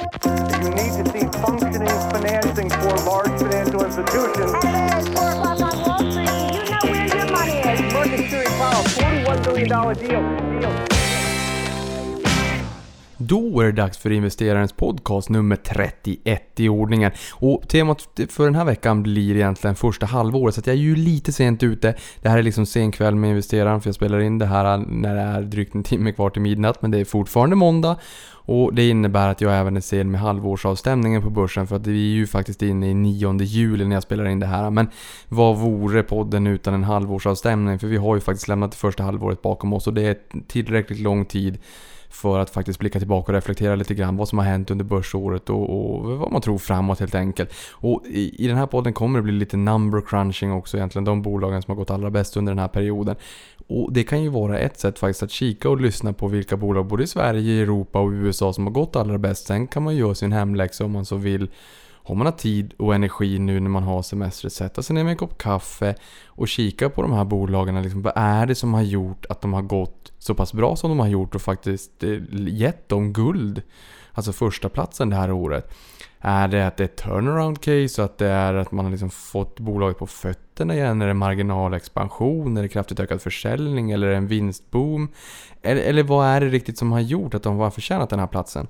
You need to see functioning financing for large financial institutions. Hello, it's 4 o'clock on Wall Street. You know where your money is. Market Security Powell, $41 billion deal. deal. Då är det dags för investerarens podcast nummer 31 i ordningen. Och temat för den här veckan blir egentligen första halvåret, så jag är ju lite sent ute. Det här är liksom sen kväll med investeraren, för jag spelar in det här när det är drygt en timme kvar till midnatt, men det är fortfarande måndag. Och det innebär att jag även är sen med halvårsavstämningen på börsen för att vi är ju faktiskt inne i 9 juli när jag spelar in det här. Men vad vore podden utan en halvårsavstämning? För vi har ju faktiskt lämnat det första halvåret bakom oss och det är tillräckligt lång tid för att faktiskt blicka tillbaka och reflektera lite grann vad som har hänt under börsåret och, och vad man tror framåt helt enkelt. Och i, i, den här podden kommer det bli lite number crunching också egentligen, de bolagen som har gått allra bäst under den här perioden. Och det kan ju vara ett sätt faktiskt att kika och lyssna på vilka bolag både i Sverige, Europa och USA som har gått allra bäst. Sen kan man göra sin hemläxa om man så vill om man har tid och energi nu när man har semester, sätta sig ner med en kopp kaffe och kika på de här bolagen. Liksom, vad är det som har gjort att de har gått så pass bra som de har gjort och faktiskt eh, gett dem guld? Alltså första platsen det här året. Är det att det är ett turnaround case? Att det är att man har liksom fått bolaget på fötterna igen? Är det marginalexpansion? Är det kraftigt ökad försäljning? Eller är det en vinstboom? Eller, eller vad är det riktigt som har gjort att de har förtjänat den här platsen?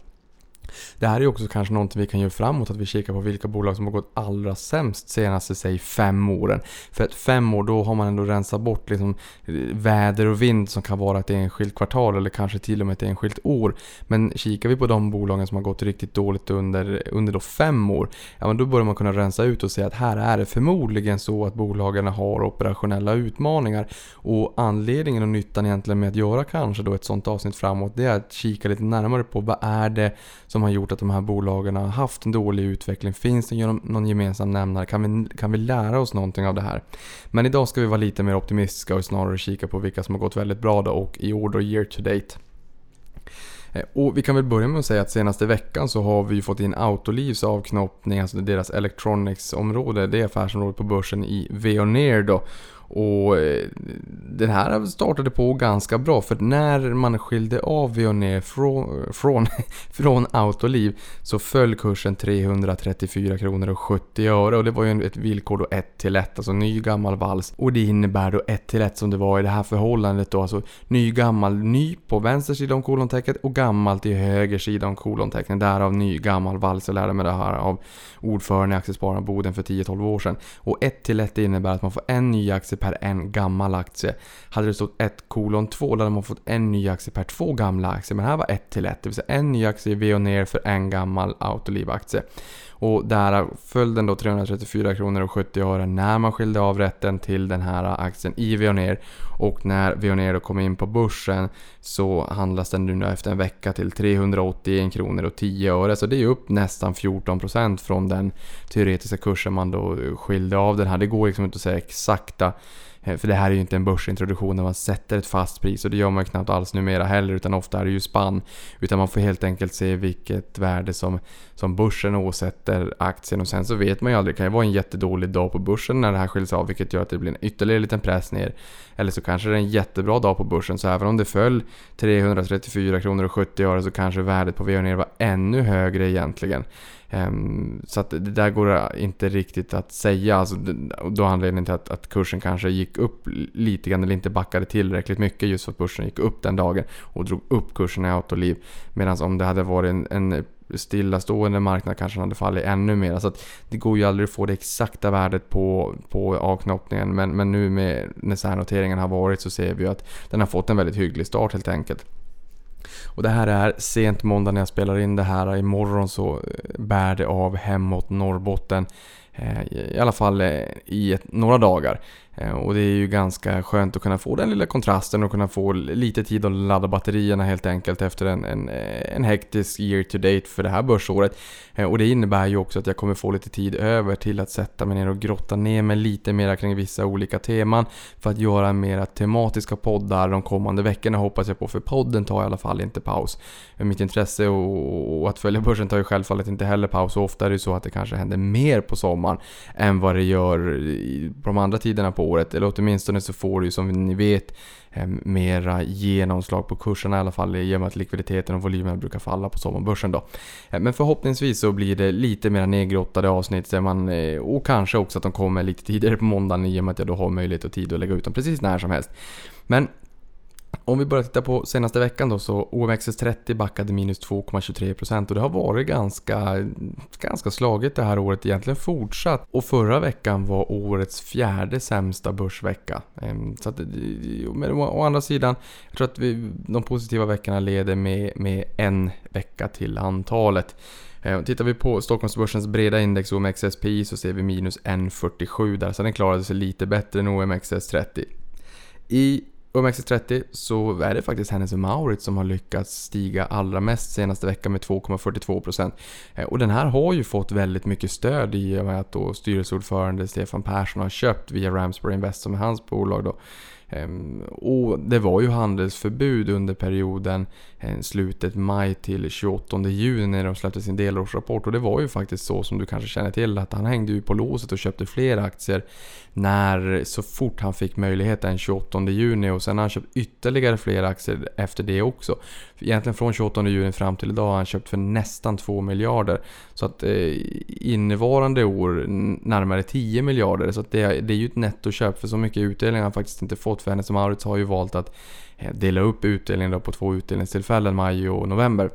Det här är också kanske någonting vi kan göra framåt, att vi kikar på vilka bolag som har gått allra sämst senaste, säg fem åren. För att fem år, då har man ändå rensat bort liksom eh, väder och vind som kan vara ett enskilt kvartal eller kanske till och med ett enskilt år. Men kikar vi på de bolagen som har gått riktigt dåligt under, under då fem år, ja men då börjar man kunna rensa ut och säga att här är det förmodligen så att bolagen har operationella utmaningar. Och anledningen och nyttan egentligen med att göra kanske då ett sånt avsnitt framåt, det är att kika lite närmare på vad är det som som har gjort att de här bolagen har haft en dålig utveckling? Finns det någon gemensam nämnare? Kan vi, kan vi lära oss någonting av det här? Men idag ska vi vara lite mer optimistiska och snarare kika på vilka som har gått väldigt bra då och i order year to date. Eh, och vi kan väl börja med att säga att senaste veckan så har vi fått in Autolivs avknoppning, alltså deras electronics-område, det är affärsområdet på börsen i Veoneer då. Och eh, den här startade på ganska bra för när man skilde av Veoneer från, eh, från, från Autoliv så föll kursen 334 kronor och 70 öre och det var ju ett villkor då 1 till 1, alltså ny gammal vals. Och det innebär då 1 till 1 som det var i det här förhållandet då, alltså ny gammal ny på vänster sida om kolontecknet och gammalt i höger sida om kolontecknet. Därav ny gammal vals, jag lärde mig det här av ordförande i Aktiespararna Boden för 10-12 år sedan. Och 1 till 1 innebär att man får en ny aktie per en gammal aktie. Hade det stått 1 kolon 2 då hade man fått en ny aktie per två gamla aktier. Men här var 1 till 1, det vill säga en ny aktie i Veoneer för en gammal Autoliv-aktie. Och där föll den då 334 kronor och 70 öre när man skilde av rätten till den här aktien i Veoneer. Och när Veoneer då kom in på börsen så handlas den nu efter en vecka till 381 kronor och 10 öre. Så det är upp nästan 14% från den teoretiska kursen man då skilde av den här. Det går liksom inte att säga exakta Eh, för det här är ju inte en börsintroduktion där man sätter ett fast pris och det gör man ju knappt alls numera heller utan ofta är det ju spann. Utan man får helt enkelt se vilket värde som, som börsen åsätter aktien och sen så vet man ju aldrig. Det kan ju vara en jättedålig dag på börsen när det här skiljs av vilket gör att det blir en ytterligare liten press ner. Eller så kanske det är en jättebra dag på börsen så även om det föll 334 kronor och 70 öre så kanske värdet på VNR var ännu högre egentligen. Ehm, så att det där går inte riktigt att säga. Alltså, då anledningen till att, att kursen kanske gick upp lite grann eller inte backade tillräckligt mycket just för att börsen gick upp den dagen och drog upp kursen i Autoliv. Medan om det hade varit en, en stillastående marknad kanske den hade fallit ännu mer. Så att det går ju aldrig att få det exakta värdet på, på avknoppningen. Men, men nu med när särnoteringen har varit så ser vi att den har fått en väldigt hygglig start helt enkelt. Och det här är sent måndag när jag spelar in det här. Imorgon så eh, bär det av hemåt Norrbotten. Eh, I alla fall eh, i ett, några dagar. Eh, och det är ju ganska skönt att kunna få den lilla kontrasten och kunna få lite tid att ladda batterierna helt enkelt efter en, en, eh, en hektisk year to date för det här börsåret. Eh, och det innebär ju också att jag kommer få lite tid över till att sätta mig ner och grotta ner mig lite mer kring vissa olika teman för att göra mera tematiska poddar de kommande veckorna hoppas jag på för podden tar i alla fall inte paus. Mitt intresse och, och att följa börsen tar ju självfallet inte heller paus och ofta är det ju så att det kanske händer mer på sommaren än vad det gör på de andra tiderna på året. Eller åtminstone så får du ju som ni vet eh, mera genomslag på kurserna i alla fall i och med att likviditeten och volymen brukar falla på sommarbörsen då. Eh, men förhoppningsvis så blir det lite mer nedgrottade avsnitt där man, eh, och kanske också att de kommer lite tidigare på måndagen i och med att jag då har möjlighet och tid att lägga ut dem precis när som helst. Men om vi börjar titta på senaste veckan då så OMXS30 backade minus 2,23% och det har varit ganska, ganska slagigt det här året egentligen fortsatt. Och förra veckan var årets fjärde sämsta börsvecka. Ehm, så att, men å andra sidan, jag tror att vi, de positiva veckorna leder med, med en vecka till antalet. Ehm, tittar vi på Stockholmsbörsens breda index OMXSPI så ser vi minus 1,47 där, så den klarade sig lite bättre än OMXS30. I OMXS30 så är det faktiskt Hennes Mauritz som har lyckats stiga allra mest senaste veckan med 2,42%. Eh, och den här har ju fått väldigt mycket stöd i och med att då styrelseordförande Stefan Persson har köpt via Ramsbury Invest som är hans bolag då. Ehm, och det var ju handelsförbud under perioden eh, slutet maj till 28 juni när de släppte sin delårsrapport. Och det var ju faktiskt så som du kanske känner till att han hängde ju på låset och köpte fler aktier när så fort han fick möjlighet den 28 juni och sen har han köpt ytterligare fler aktier efter det också. Egentligen från 28 juni fram till idag har han köpt för nästan 2 miljarder. Så att eh, innevarande år närmare 10 miljarder. Så att det, det är ju ett nettoköp för så mycket utdelning har han faktiskt inte fått. För Hennes Mauritz har ju valt att eh, dela upp utdelningen på två utdelningstillfällen, maj och november.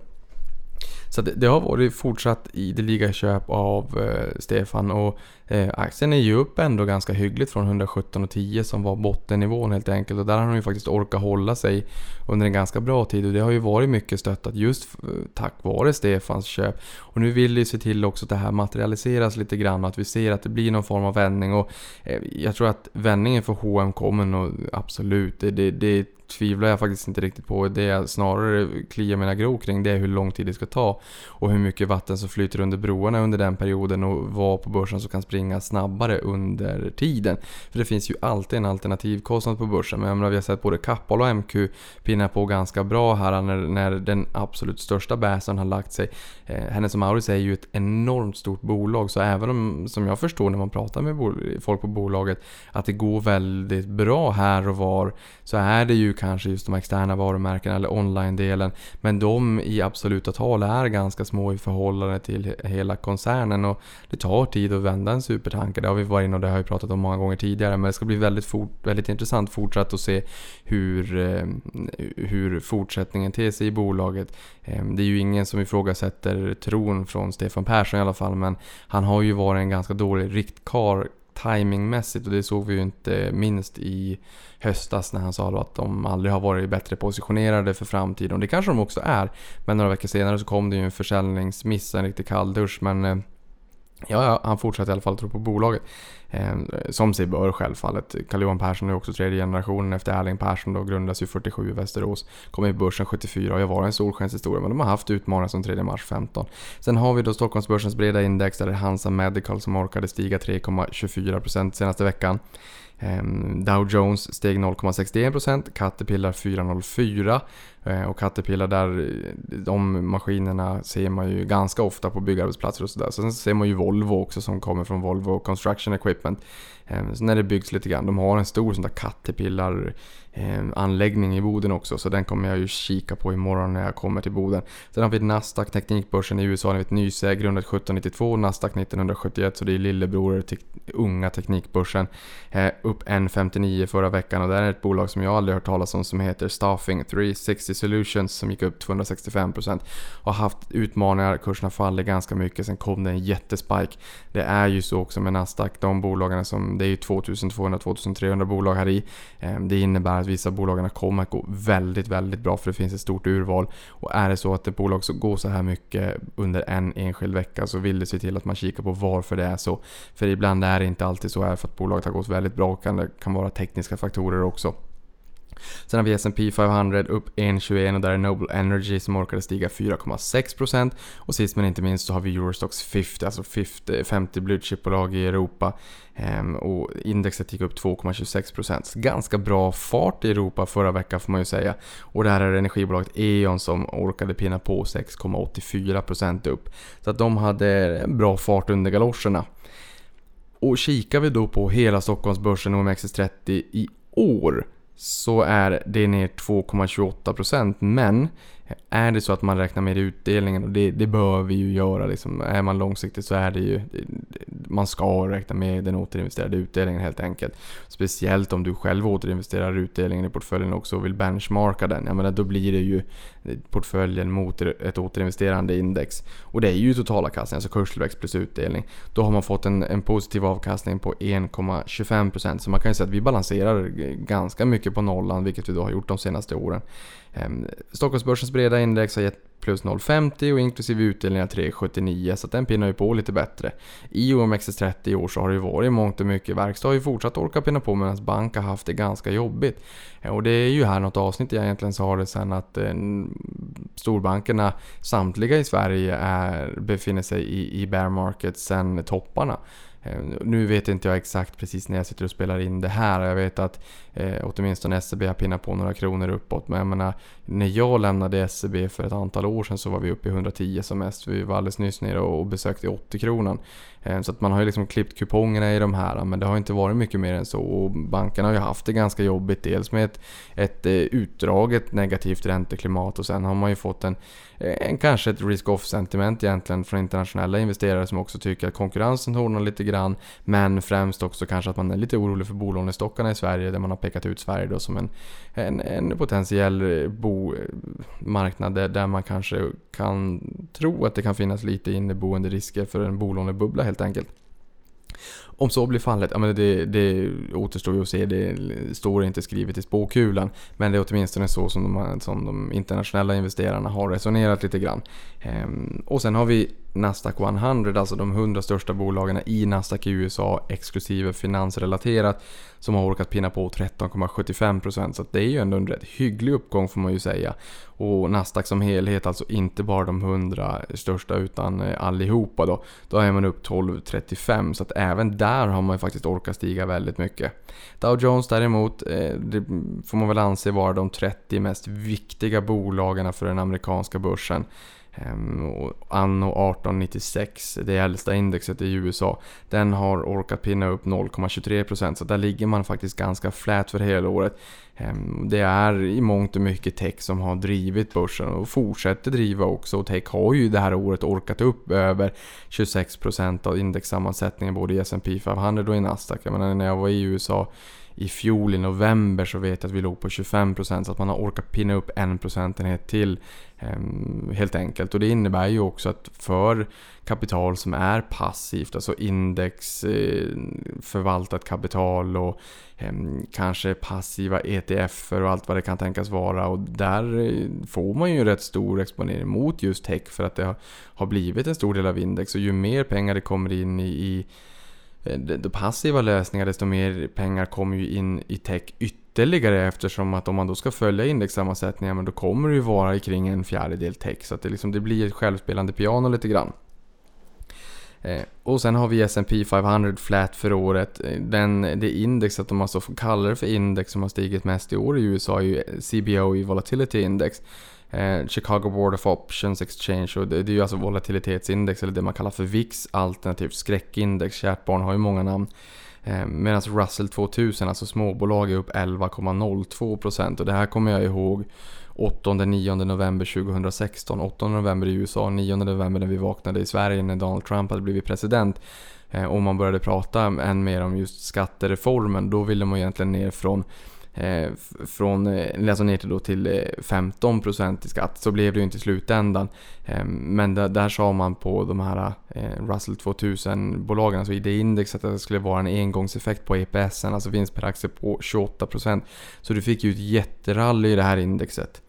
Så det, det, har varit fortsatt ideliga köp av eh, Stefan och eh, aktien är ju upp ändå ganska hyggligt från 117,10 som var bottennivån helt enkelt och där har han ju faktiskt orkat hålla sig under en ganska bra tid och det har ju varit mycket stöttat just eh, tack vare Stefans köp. Och nu vill ju se till också att det här materialiseras lite grann och att vi ser att det blir någon form av vändning och eh, jag tror att vändningen för H&M kommer nog absolut. Det, det, det tvivlar jag faktiskt inte riktigt på. Det jag snarare kliar mina grov kring det är hur lång tid det ska ta och hur mycket vatten som flyter under broarna under den perioden och vad på börsen som kan springa snabbare under tiden. För det finns ju alltid en alternativkostnad på börsen. Men jag menar, vi har sett både Kappahl och MQ pinna på ganska bra här när, när den absolut största bäsen har lagt sig. Eh, Hennes Mauritz är ju ett enormt stort bolag så även om, som jag förstår när man pratar med folk på bolaget, att det går väldigt bra här och var så är det ju kanske just de externa varumärkena eller online-delen. Men de i absoluta tal är ganska små i förhållande till hela koncernen och det tar tid att vända en supertanker. Det har vi varit inne och det har vi pratat om många gånger tidigare men det ska bli väldigt, fort, väldigt intressant fortsatt att se hur, eh, hur fortsättningen ter sig i bolaget. Ehm, det är ju ingen som ifrågasätter tron från Stefan Persson i alla fall men han har ju varit en ganska dålig riktkar timingmässigt och det såg vi ju inte minst i höstas när han sa att de aldrig har varit bättre positionerade för framtiden. Och det kanske de också är. Men några veckor senare så kom det ju en försäljningsmiss, en riktig kalldusch. Men eh, Ja, ja, han fortsätter i alla fall att tro på bolaget. Eh, som sig bör självfallet. Carl-Johan Persson är också tredje generationen efter Erling Persson då, grundas ju 47 i Västerås. Kom i börsen 74 och jag var en solskenshistoria men de har haft utmaningar som 3 mars 15. Sen har vi då Stockholmsbörsens breda index där det är Hansa Medical som orkade stiga 3,24% senaste veckan. Ehm, Dow Jones steg 0,61%, Caterpillar 4,04% Eh, och Caterpillar där, de maskinerna ser man ju ganska ofta på byggarbetsplatser och sådär. Sen ser man ju Volvo också som kommer från Volvo Construction Equipment. Eh, så när det byggs lite grann, de har en stor sån där Caterpillar eh, anläggning i Boden också så den kommer jag ju kika på imorgon när jag kommer till Boden. Sen har vi Nasdaq Teknikbörsen i USA, ni vet Nyse, grundat 1792, Nasdaq 1971 så det är lillebror till unga Teknikbörsen. Upp 1,59 förra veckan och det är ett bolag som jag aldrig hört talas om som heter Staffing 360 Solutions som gick upp 265% och har haft utmaningar, kurserna faller ganska mycket, sen kom det en jättespike. Det är ju så också med Nasdaq, de bolagen som, det är ju 2200-2300 bolag här i. Ehm, det innebär att vissa bolagen kommer att gå väldigt, väldigt bra för det finns ett stort urval. Och är det så att ett bolag går så här mycket under en enskild vecka så vill det se till att man kikar på varför det är så. För ibland är det inte alltid så här för att bolaget har gått väldigt bra. Det kan vara tekniska faktorer också. Sen har vi S&P 500 upp 1,21 och där är Noble Energy som orkade stiga 4,6%. Och sist men inte minst så har vi Eurostox 50, alltså 50, 50 blue bolag i Europa. Ehm, och indexet gick upp 2,26%. Ganska bra fart i Europa förra veckan får man ju säga. Och där är är energibolaget E.ON som orkade pinna på 6,84% upp. Så att de hade en bra fart under galoscherna. Och kikar vi då på hela Stockholmsbörsen OMXS30 i år så är det ner 2,28% men är det så att man räknar med utdelningen och det, det bör vi ju göra liksom. Är man långsiktig så är det ju man ska räkna med den återinvesterade utdelningen helt enkelt. Speciellt om du själv återinvesterar utdelningen i portföljen också och vill benchmarka den. Jag menar, då blir det ju portföljen mot ett återinvesterande index. Och det är ju totalavkastning, alltså kurstillväxt plus utdelning. Då har man fått en, en positiv avkastning på 1,25% så man kan ju säga att vi balanserar ganska mycket på nollan, vilket vi då har gjort de senaste åren. Ehm, Stockholmsbörsens breda index har gett plus 0,50 och inklusive utdelningar 3,79 så den pinnar ju på lite bättre. I OMXS30 i år så har det ju varit mångt och mycket. Verkstad har ju fortsatt orka pinna på medan bank har haft det ganska jobbigt. Och det är ju här något avsnitt jag egentligen sa det sen att eh, storbankerna, samtliga i Sverige, är, befinner sig i, i bear market sen topparna. Eh, nu vet inte jag exakt precis när jag sitter och spelar in det här. Jag vet att eh, åtminstone SEB har pinnat på några kronor uppåt. Men jag menar, när jag lämnade SEB för ett antal år sedan så var vi uppe i 110 som mest. Vi var alldeles nyss nere och besökte 80 kronan. Eh, så att man har ju liksom klippt kupongerna i de här men det har inte varit mycket mer än så. Och bankerna har ju haft det ganska jobbigt. Dels med ett, ett eh, utdraget negativt ränteklimat och sen har man ju fått en, eh, en kanske ett risk-off sentiment egentligen från internationella investerare som också tycker att konkurrensen hårdnar lite grann. Men främst också kanske att man är lite orolig för bolånestockarna i Sverige där man har pekat ut Sverige då som en, en, en potentiell bomarknad där man kanske kan tro att det kan finnas lite inneboende risker för en bolånebubbla helt enkelt. Om så blir fallet, ja, men det, det återstår ju att se. Det står inte skrivet i spåkulan. Men det är åtminstone så som de, som de internationella investerarna har resonerat lite grann. Ehm, och sen har vi Nasdaq 100, alltså de 100 största bolagen i Nasdaq i USA exklusive finansrelaterat som har orkat pinna på 13,75% så det är ju ändå en rätt hygglig uppgång får man ju säga. Och Nasdaq som helhet, alltså inte bara de 100 största utan eh, allihopa då, då är man upp 12,35 så att även där har man ju faktiskt orkat stiga väldigt mycket. Dow Jones däremot, eh, det får man väl anse vara de 30 mest viktiga bolagen för den amerikanska börsen. Ehm, anno 1896, det äldsta indexet i USA, den har orkat pinna upp 0,23% så där ligger man faktiskt ganska flät för hela året. Ehm, det är i mångt och mycket tech som har drivit börsen och fortsätter driva också. Och tech har ju det här året orkat upp över 26% av indexsammansättningen både i S&P 500 och i Nasdaq. Jag menar när jag var i USA i fjol i november så vet jag att vi låg på 25% så att man har orkat pinna upp en procentenhet till ehm, helt enkelt. Och det innebär ju också att för kapital som är passivt, alltså index, eh, förvaltat kapital och ehm, kanske passiva ETFer och allt vad det kan tänkas vara. Och där eh, får man ju rätt stor exponering mot just tech för att det har blivit en stor del av index. Och ju mer pengar det kommer in i, i Eh, de passiva lösningar desto mer pengar kommer ju in i tech ytterligare eftersom att om man då ska följa indexsammansättningen då kommer det ju vara kring en fjärdedel tech så att det, liksom, det blir ett självspelande piano lite grann. Eh, och sen har vi S&P 500 flat för året. Eh, den, det indexet, om man så alltså får kalla det för index, som har stigit mest i år i USA är ju CBO i Volatility Index. Eh, Chicago Board of Options Exchange och det, det är ju alltså volatilitetsindex eller det man kallar för VIX alternativt skräckindex. Kärt barn har ju många namn. Eh, Medan Russell 2000, alltså småbolag, är upp 11,02% och det här kommer jag ihåg 8-9 november 2016. 8 november i USA, 9 november när vi vaknade i Sverige när Donald Trump hade blivit president. Eh, och man började prata än mer om just skattereformen. Då ville man egentligen ner från eh, från, alltså ner till, då till eh, 15% i skatt. Så blev det ju inte i slutändan. Eh, men där, där sa man på de här eh, Russell 2000-bolagen, alltså i det indexet, att det skulle vara en engångseffekt på EPS, alltså vinst per aktie på 28%. Så du fick ju ett jätterally i det här indexet.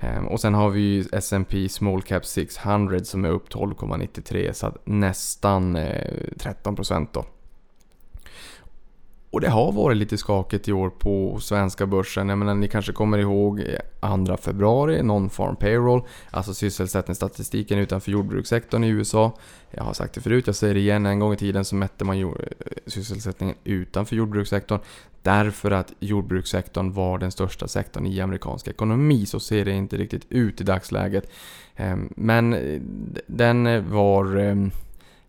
Ehm, och sen har vi ju S&P Small Cap 600 som är upp 12,93 så nästan eh, 13% då. Och det har varit lite skakigt i år på svenska börsen. Jag menar, ni kanske kommer ihåg 2 februari, non-farm payroll, alltså sysselsättningsstatistiken utanför jordbrukssektorn i USA. Jag har sagt det förut, jag säger det igen, en gång i tiden så mätte man eh, sysselsättningen utanför jordbrukssektorn därför att jordbrukssektorn var den största sektorn i amerikansk ekonomi. Så ser det inte riktigt ut i dagsläget. Ehm, men eh, den var ehm,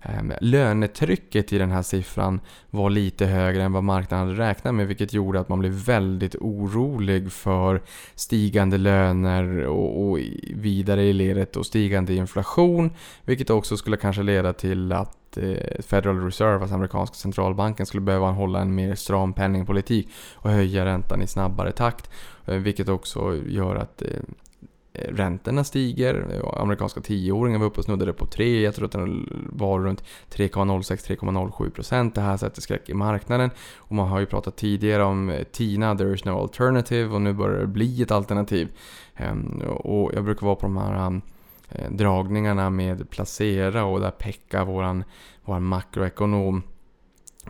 Ehm, lönetrycket i den här siffran var lite högre än vad marknaden hade räknat med vilket gjorde att man blev väldigt orolig för stigande löner och, och vidare i ledet och stigande inflation vilket också skulle kanske leda till att eh, Federal Reserve, alltså amerikanska centralbanken, skulle behöva hålla en mer stram penningpolitik och höja räntan i snabbare takt. Eh, vilket också gör att eh, Eh, räntorna stiger. Eh, amerikanska tioåringen var uppe och snuddade på 3. Jag tror att den var runt 3,06-3,07%. Det här sätter skräck i marknaden. Och man har ju pratat tidigare om eh, TINA, there is no alternative. Och nu börjar det bli ett alternativ. Ehm, och jag brukar vara på de här ehm, dragningarna med Placera och där Pekka, våran, våran makroekonom,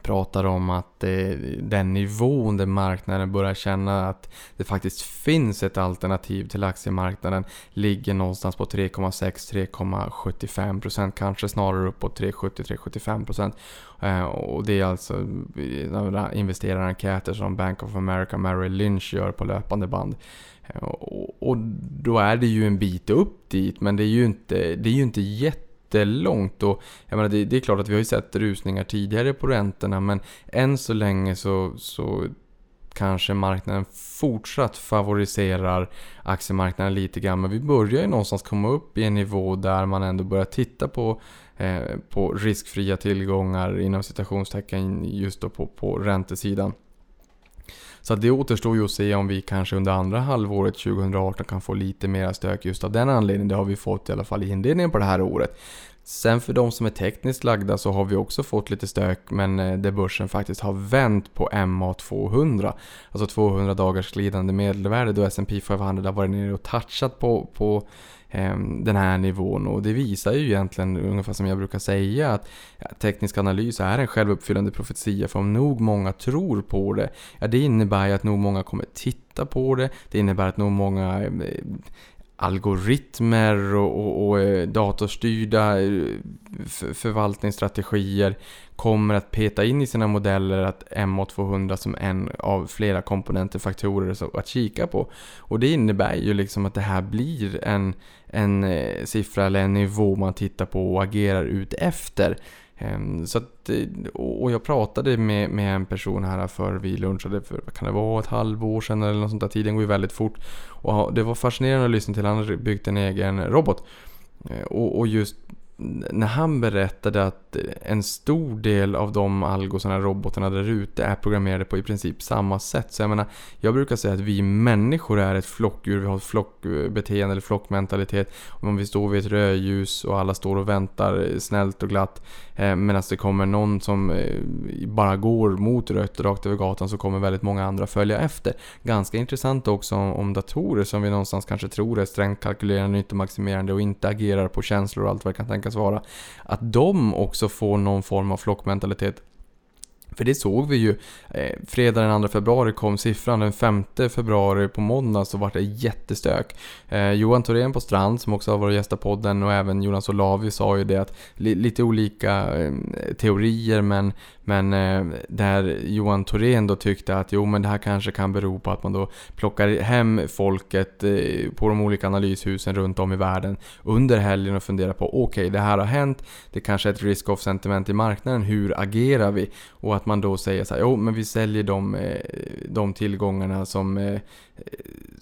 pratar om att eh, den nivån där marknaden börjar känna att det faktiskt finns ett alternativ till aktiemarknaden ligger någonstans på 3,6-3,75% kanske snarare uppåt 3,70-3,75% eh, och det är alltså eh, investerarenkäter som Bank of America Merrill Lynch gör på löpande band. Eh, och, och då är det ju en bit upp dit men det är ju inte, det är ju inte jätte jättelångt. Och jag menar, det, det, är klart att vi har ju sett rusningar tidigare på räntorna men än så länge så, så kanske marknaden fortsatt favoriserar aktiemarknaden lite grann. Men vi börjar ju någonstans komma upp i en nivå där man ändå börjar titta på, eh, på riskfria tillgångar inom citationstecken just då på, på räntesidan. Så det återstår ju att se om vi kanske under andra halvåret 2018 kan få lite mera stök just av den anledningen. Det har vi fått i alla fall i inledningen på det här året. Sen för de som är tekniskt lagda så har vi också fått lite stök men eh, där börsen faktiskt har vänt på MA200. Alltså 200 dagars glidande medelvärde då S&P 500 har varit nere och touchat på, på Ehm, den här nivån. Och det visar ju egentligen ungefär som jag brukar säga att teknisk analys är en självuppfyllande profetia för om nog många tror på det, ja det innebär ju att nog många kommer titta på det, det innebär att nog många eh, algoritmer och, och, och eh, datorstyrda eh, förvaltningsstrategier kommer att peta in i sina modeller att MA200 som en av flera komponenter, faktorer att kika på. Och det innebär ju liksom att det här blir en, en eh, siffra eller en nivå man tittar på och agerar ut efter. Ehm, så att, eh, och jag pratade med, med en person här för vi lunchade för, vad kan det vara, ett halvår sedan eller något sånt där. Tiden går ju väldigt fort. Och det var fascinerande att lyssna till. Han hade byggt en egen robot. Eh, och, och just när han berättade att en stor del av de algosarna, robotarna där ute är programmerade på i princip samma sätt. Så jag menar, jag brukar säga att vi människor är ett flockdjur, vi har ett flockbeteende eller flockmentalitet. Om vi står vid ett rödljus och alla står och väntar snällt och glatt eh, medan det kommer någon som eh, bara går mot rött rakt över gatan så kommer väldigt många andra följa efter. Ganska intressant också om, om datorer som vi någonstans kanske tror är strängt kalkylerande, nyttomaximerande och inte agerar på känslor och allt vad det kan tänkas vara. Att de också får någon form av flockmentalitet för det såg vi ju. Eh, fredag den 2 februari kom siffran. Den 5 februari på måndag så var det jättestök. Eh, Johan Thorén på Strand som också har varit gästa podden och även Jonas Olavi sa ju det att li lite olika eh, teorier men, men eh, där Johan Thorén då tyckte att jo men det här kanske kan bero på att man då plockar hem folket eh, på de olika analyshusen runt om i världen under helgen och funderar på okej okay, det här har hänt. Det kanske är ett risk-off sentiment i marknaden. Hur agerar vi? Och att man då säger så här, jo men vi säljer de, eh, de tillgångarna som, eh,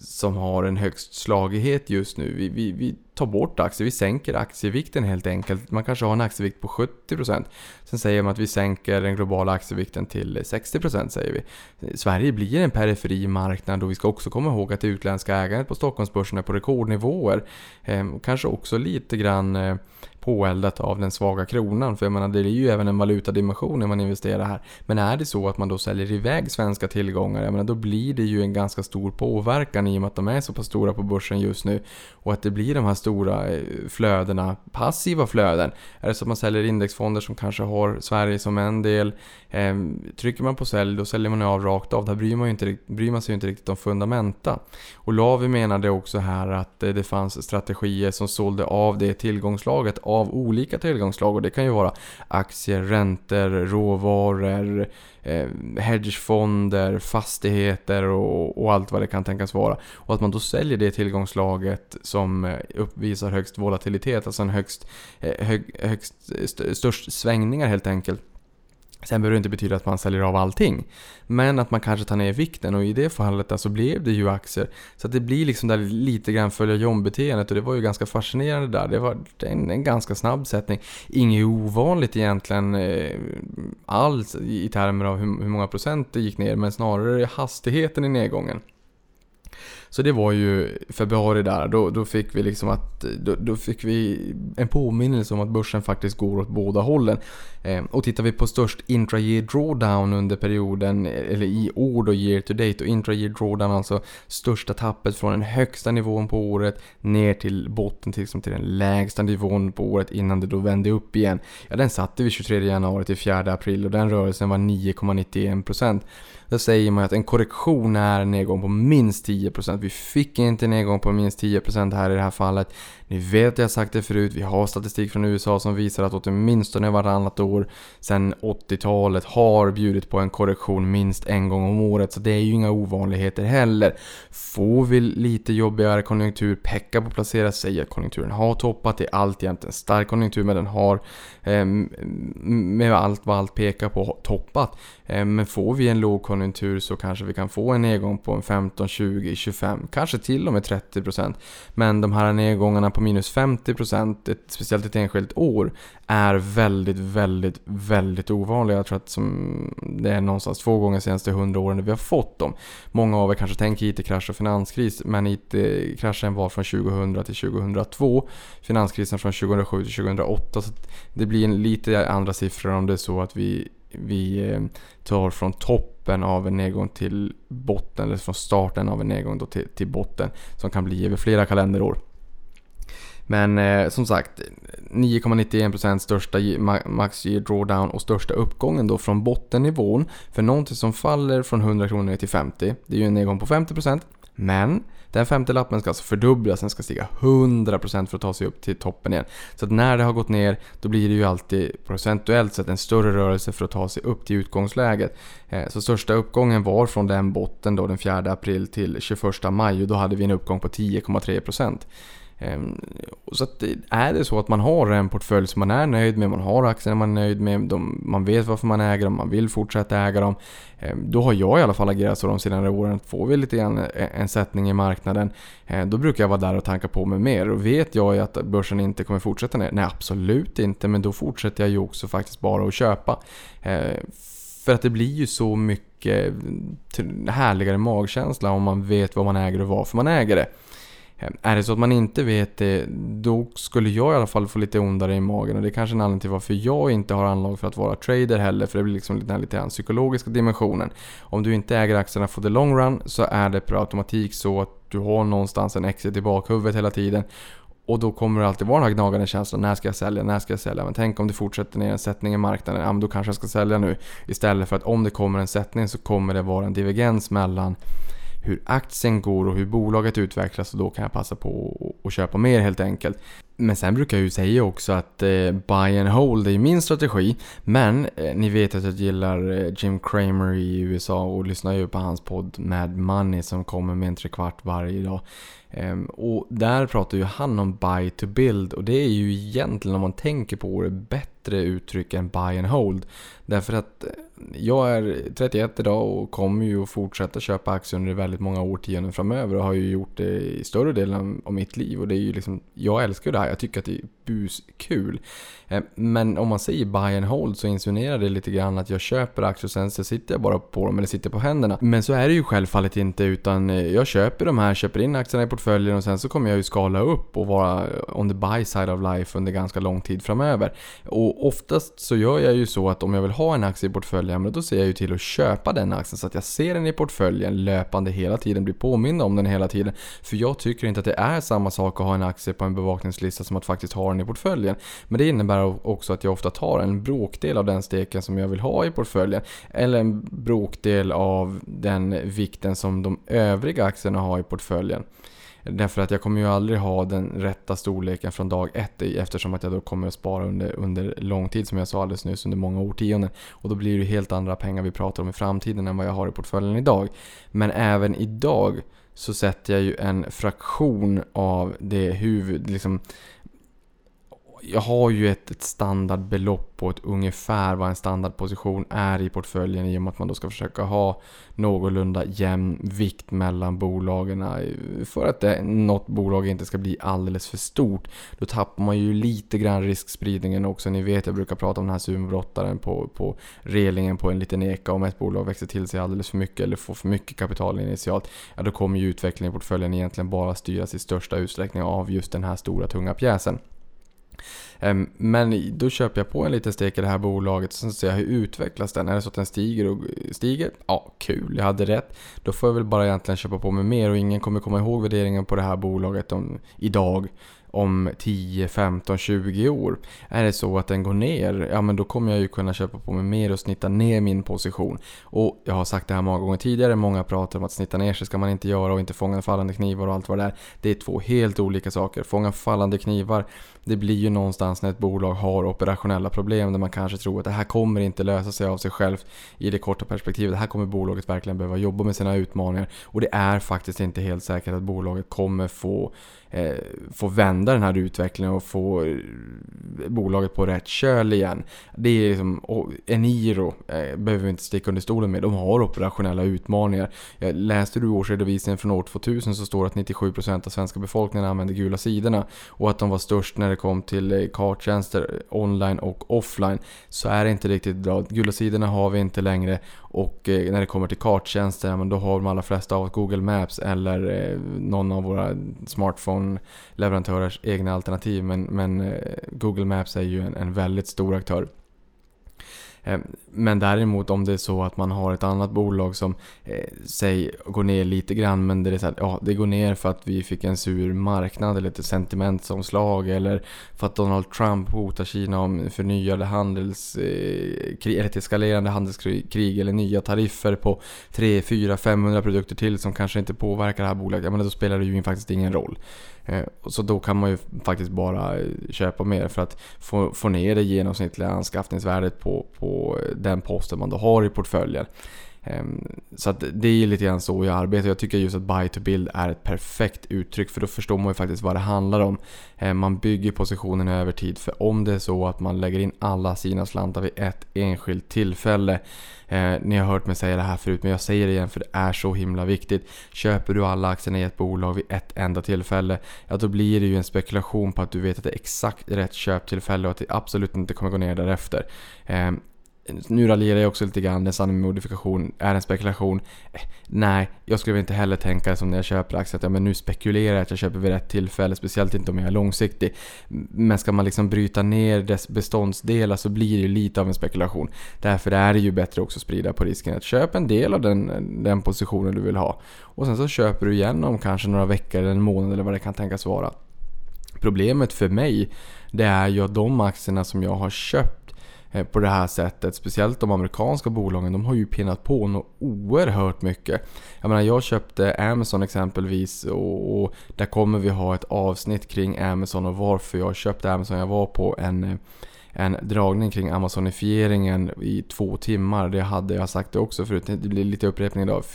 som har en högst slagighet just nu. Vi, vi, vi tar bort aktier, vi sänker aktievikten helt enkelt. Man kanske har en aktievikt på 70%. Sen säger man att vi sänker den globala aktievikten till 60% säger vi. Sverige blir en periferi marknad och vi ska också komma ihåg att det utländska ägandet på Stockholmsbörsen är på rekordnivåer. Eh, kanske också lite grann eh, påeldat av den svaga kronan. För jag menar, det är ju även en valutadimension när man investerar här. Men är det så att man då säljer iväg svenska tillgångar, jag menar, då blir det ju en ganska stor påverkan i och med att de är så pass stora på börsen just nu. Och att det blir de här stora eh, flödena, passiva flöden. Är det så att man säljer indexfonder som kanske har Sverige som en del. Eh, trycker man på sälj, då säljer man av rakt av. Där bryr man, ju inte, bryr man sig ju inte riktigt om fundamenta. Och Lavi menade också här att eh, det fanns strategier som sålde av det tillgångslaget av olika tillgångslag och det kan ju vara aktier, räntor, råvaror, eh, hedgefonder, fastigheter och, och, allt vad det kan tänkas vara. Och att man då säljer det tillgångslaget som eh, uppvisar högst volatilitet, alltså en högst, eh, hög, högst eh, st störst svängningar helt enkelt. Sen behöver det inte betyda att man säljer av allting. Men att man kanske tar ner vikten och i det fallet alltså blev det ju aktier. Så att det blir liksom där lite grann följa John-beteendet och det var ju ganska fascinerande där. Det var en, en ganska snabb sättning. Inget ovanligt egentligen eh, alls i termer av hur, hur många procent det gick ner men snarare hastigheten i nedgången. Så det var ju februari där, då, då fick vi liksom att, då, då, fick vi en påminnelse om att börsen faktiskt går åt båda hållen. Eh, och tittar vi på störst intra-year drawdown under perioden, eller i år då year to date, och intra-year drawdown alltså största tappet från den högsta nivån på året ner till botten, till, liksom till den lägsta nivån på året innan det då vände upp igen. Ja, den satte vi 23 januari till 4 april och den rörelsen var 9,91%. Där säger man att en korrektion är en nedgång på minst 10%. Vi fick inte en nedgång på minst 10% här i det här fallet. Ni vet att jag har sagt det förut, vi har statistik från USA som visar att åtminstone varannat år sedan 80-talet har bjudit på en korrektion minst en gång om året. Så det är ju inga ovanligheter heller. Får vi lite jobbigare konjunktur, peka på placera sig att konjunkturen har toppat. Det är alltjämt en stark konjunktur men den har Ehm, med allt vad allt pekar på toppat. Ehm, men får vi en lågkonjunktur så kanske vi kan få en nedgång på en 15, 20, 25, kanske till och med 30%. Men de här nedgångarna på minus 50%, ett, speciellt ett enskilt år, är väldigt, väldigt, väldigt ovanliga. Jag tror att som, det är någonstans två gånger de senaste 100 åren vi har fått dem. Många av er kanske tänker IT-krasch och finanskris, men IT-kraschen var från 2000 till 2002. Finanskrisen från 2007 till 2008. Så det blir en lite andra siffror om det är så att vi vi eh, tar från toppen av en nedgång till botten, eller från starten av en nedgång då till, till botten, som kan bli över flera kalenderår. Men eh, som sagt, 9,91% största max drawdown och största uppgången då från bottennivån. För någonting som faller från 100 kronor ner till 50, det är ju en nedgång på 50%. Men den femte lappen ska alltså fördubblas, den ska stiga 100% för att ta sig upp till toppen igen. Så att när det har gått ner, då blir det ju alltid procentuellt sett en större rörelse för att ta sig upp till utgångsläget. Eh, så största uppgången var från den botten då den 4 april till 21 maj och då hade vi en uppgång på 10,3%. Ehm, så att är det så att man har en portfölj som man är nöjd med, man har aktier man är nöjd med, de, man vet varför man äger dem, man vill fortsätta äga dem. Ehm, då har jag i alla fall agerat så de senaste åren. Får vi lite grann eh, en sättning i marknaden, eh, då brukar jag vara där och tanka på mig mer. Och vet jag att börsen inte kommer fortsätta ner? Nej, absolut inte, men då fortsätter jag ju också faktiskt bara att köpa. Ehm, för att det blir ju så mycket mm, härligare magkänsla om man vet vad man äger och varför man äger det. Ehm, är det så att man inte vet det, då skulle jag i alla fall få lite ondare i magen. Och det är kanske en anledning till varför jag inte har anlag för att vara trader heller. För det blir liksom den lite den psykologiska dimensionen. Om du inte äger aktierna for the long run så är det per automatik så att du har någonstans en exit i bakhuvudet hela tiden. Och då kommer det alltid vara den här gnagande känslan. När ska jag sälja? När ska jag sälja? Men tänk om det fortsätter ner en sättning i marknaden. Ja, men då kanske jag ska sälja nu. Istället för att om det kommer en sättning så kommer det vara en divergens mellan hur aktien går och hur bolaget utvecklas och då kan jag passa på att köpa mer helt enkelt. Men sen brukar jag ju säga också att eh, buy and hold är min strategi. Men eh, ni vet att jag gillar eh, Jim Cramer i USA och lyssnar ju på hans podd Mad Money som kommer med en trekvart varje dag. Ehm, och där pratar ju han om buy to build och det är ju egentligen om man tänker på det bättre uttryck än buy and hold. Därför att eh, jag är 31 idag och kommer ju att fortsätta köpa aktier under väldigt många årtionden framöver och har ju gjort det i större delen av mitt liv. Och det är ju liksom, jag älskar det här, jag tycker att det är buskul. Eh, men om man säger buy and hold så insinuerar det lite grann att jag köper aktier och sen så sitter jag bara på dem eller sitter på händerna. Men så är det ju självfallet inte utan eh, jag köper de här, köper in aktierna i portföljen och sen så kommer jag ju skala upp och vara on the buy side of life under ganska lång tid framöver. Och oftast så gör jag ju så att om jag vill ha en aktie i portföljen, då ser jag ju till att köpa den aktien så att jag ser den i portföljen löpande hela tiden, blir påmind om den hela tiden. För jag tycker inte att det är samma sak att ha en aktie på en bevakningslista som att faktiskt ha den i portföljen. Men det innebär också att jag ofta tar en bråkdel av den steken som jag vill ha i portföljen. Eller en bråkdel av den vikten som de övriga aktierna har i portföljen. Därför att jag kommer ju aldrig ha den rätta storleken från dag ett i, eftersom att jag då kommer att spara under, under lång tid som jag sa alldeles nyss, under många årtionden. Och då blir det helt andra pengar vi pratar om i framtiden än vad jag har i portföljen idag. Men även idag så sätter jag ju en fraktion av det huvud, liksom jag har ju ett, ett standardbelopp på ett ungefär vad en standardposition är i portföljen i och med att man då ska försöka ha någorlunda jämn vikt mellan bolagen eh, för att det, något bolag inte ska bli alldeles för stort. Då tappar man ju lite grann riskspridningen också. Ni vet jag brukar prata om den här sumobrottaren på, på relingen på en liten eka. Om ett bolag växer till sig alldeles för mycket eller får för mycket kapital initialt, ja då kommer ju utvecklingen i portföljen egentligen bara styras i största utsträckning av just den här stora tunga pjäsen. Ehm, men då köper jag på en liten stek i det här bolaget och sen ser jag hur utvecklas den. Är det så att den stiger och stiger? Ja, kul, jag hade rätt. Då får jag väl bara egentligen köpa på mig mer och ingen kommer komma ihåg värderingen på det här bolaget om, idag om 10, 15, 20 år. Är det så att den går ner, ja men då kommer jag ju kunna köpa på mig mer och snitta ner min position. Och jag har sagt det här många gånger tidigare, många pratar om att snitta ner sig ska man inte göra och inte fånga fallande knivar och allt vad det är. Det är två helt olika saker. Fånga fallande knivar, det blir ju någonstans när ett bolag har operationella problem där man kanske tror att det här kommer inte lösa sig av sig självt i det korta perspektivet. Det här kommer bolaget verkligen behöva jobba med sina utmaningar och det är faktiskt inte helt säkert att bolaget kommer få Eh, få vända den här utvecklingen och få eh, bolaget på rätt köl igen. Det är liksom, Eniro eh, behöver vi inte sticka under stolen med. De har operationella utmaningar. Jag läste du årsredovisningen från år 2000 så står det att 97% av svenska befolkningen använder gula sidorna och att de var störst när det kom till eh, karttjänster online och offline. Så är det inte riktigt bra. Gula sidorna har vi inte längre och eh, när det kommer till karttjänster, då har de allra flesta av Google Maps eller eh, någon av våra smartphone-leverantörers egna alternativ. Men, men eh, Google Maps är ju en, en väldigt stor aktör. Eh, men däremot om det är så att man har ett annat bolag som eh, säg går ner lite grann men det är så här, ja, det går ner för att vi fick en sur marknad eller ett sentimentsomslag eller för att Donald Trump hotar Kina om förnyade handelskrig eh, eller ett eskalerande handelskrig eller nya tariffer på 3, 4, 500 produkter till som kanske inte påverkar det här bolaget. Ja men då spelar det ju faktiskt ingen roll. Eh, så då kan man ju faktiskt bara eh, köpa mer för att få, få ner det genomsnittliga anskaffningsvärdet på, på eh, den posten man då har i portföljen. Ehm, så att det är lite grann så jag arbetar. Jag tycker just att buy to build är ett perfekt uttryck för då förstår man ju faktiskt vad det handlar om. Ehm, man bygger positionen över tid för om det är så att man lägger in alla sina slantar vid ett enskilt tillfälle. Eh, ni har hört mig säga det här förut men jag säger det igen för det är så himla viktigt. Köper du alla aktierna i ett bolag vid ett enda tillfälle, ja då blir det ju en spekulation på att du vet att det är exakt rätt köptillfälle och att det absolut inte kommer gå ner därefter. Ehm, nu raljerar jag också lite grann, Den sanning med modifikation är en spekulation. Eh, nej, jag skulle inte heller tänka som när jag köper aktier att ja, men nu spekulerar jag att jag köper vid rätt tillfälle, speciellt inte om jag är långsiktig. Men ska man liksom bryta ner dess beståndsdelar så blir det ju lite av en spekulation. Därför är det ju bättre också att sprida på risken att köpa en del av den, den positionen du vill ha. Och sen så köper du igen om kanske några veckor eller en månad eller vad det kan tänkas vara. Problemet för mig, det är ju att de aktierna som jag har köpt Eh, på det här sättet. Speciellt de amerikanska bolagen, de har ju pinnat på något oerhört mycket. Jag menar, jag köpte Amazon exempelvis och, och där kommer vi ha ett avsnitt kring Amazon och varför jag köpte Amazon. Jag var på en eh, en dragning kring Amazonifieringen i två timmar. Det hade jag sagt det också förut, det blir lite upprepning idag.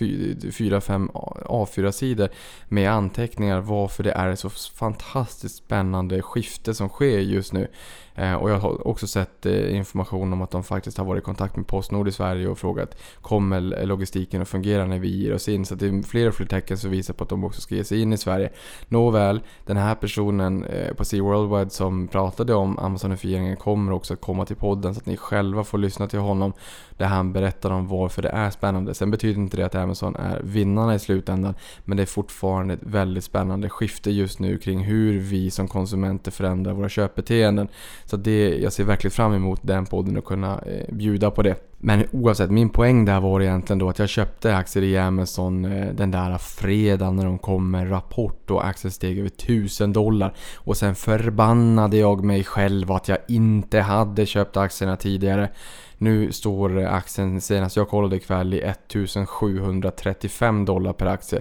Fyra, fem A4-sidor med anteckningar varför det är ett så fantastiskt spännande skifte som sker just nu. Eh, och jag har också sett eh, information om att de faktiskt har varit i kontakt med Postnord i Sverige och frågat kommer logistiken att fungera när vi ger oss in? Så det är fler och fler tecken som visar på att de också ska ge sig in i Sverige. Nåväl, den här personen eh, på Sea Worldwide som pratade om Amazonifieringen kommer också att komma till podden så att ni själva får lyssna till honom där han berättar om varför det är spännande. Sen betyder inte det att Amazon är vinnarna i slutändan men det är fortfarande ett väldigt spännande skifte just nu kring hur vi som konsumenter förändrar våra köpbeteenden. Så det, jag ser verkligen fram emot den podden och kunna eh, bjuda på det. Men oavsett, min poäng där var egentligen då att jag köpte aktier i Amazon eh, den där fredagen när de kom med rapport och aktien steg över 1000 dollar. Och sen förbannade jag mig själv att jag inte hade köpt aktierna tidigare. Nu står aktien senast jag kollade ikväll i 1735 dollar per aktie.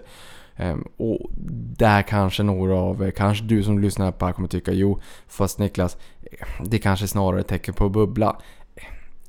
Ehm, och där kanske några av, kanske du som lyssnar på det här kommer tycka jo, fast Niklas, det kanske snarare är ett tecken på bubbla.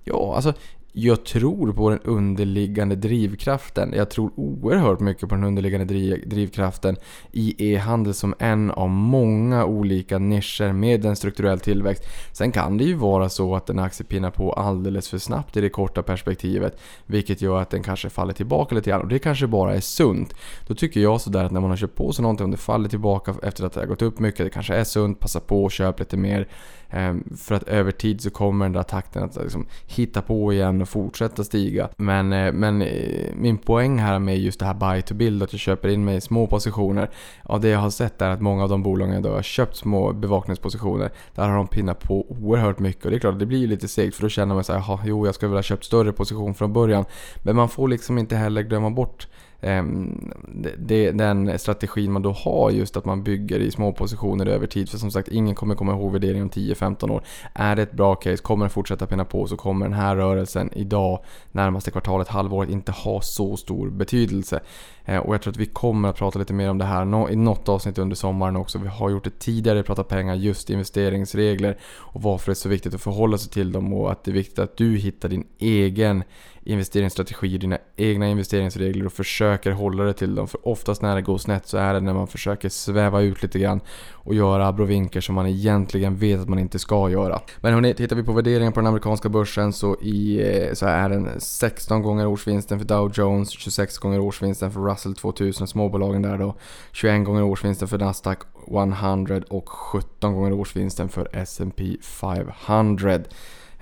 Ja, alltså jag tror på den underliggande drivkraften. Jag tror oerhört mycket på den underliggande drivkraften i e-handel som en av många olika nischer med en strukturell tillväxt. Sen kan det ju vara så att en aktie pinnar på alldeles för snabbt i det korta perspektivet. Vilket gör att den kanske faller tillbaka lite grann och det kanske bara är sunt. Då tycker jag sådär att när man har köpt på sig någonting, om det faller tillbaka efter att det har gått upp mycket, det kanske är sunt, passa på och köp lite mer. Ehm, för att över tid så kommer den där takten att liksom hitta på igen och fortsätta stiga. Men, eh, men eh, min poäng här med just det här buy to build, att jag köper in mig i små positioner. Ja, det jag har sett är att många av de bolagen jag har köpt små bevakningspositioner, där har de pinnat på oerhört mycket. Och det är klart, det blir lite segt för då känner man så jaha, jo jag skulle vilja ha köpt större position från början. Men man får liksom inte heller glömma bort Ehm, det, den strategin man då har just att man bygger i små positioner över tid. För som sagt, ingen kommer komma ihåg värderingen om 10-15 år. Är det ett bra case, kommer den fortsätta pinna på så kommer den här rörelsen idag, närmaste kvartalet, halvåret, inte ha så stor betydelse. Eh, och jag tror att vi kommer att prata lite mer om det här i något avsnitt under sommaren också. Vi har gjort det tidigare, pratat pengar, just investeringsregler och varför det är så viktigt att förhålla sig till dem och att det är viktigt att du hittar din egen investeringsstrategi, dina egna investeringsregler och försöker hålla dig till dem. För oftast när det går snett så är det när man försöker sväva ut lite grann och göra abrovinker som man egentligen vet att man inte ska göra. Men hörni, tittar vi på värderingen på den amerikanska börsen så, i, eh, så är den 16 gånger årsvinsten för Dow Jones, 26 gånger årsvinsten för Russell 2000, småbolagen där då, 21 gånger årsvinsten för Nasdaq 100 och 17 gånger årsvinsten för S&P 500.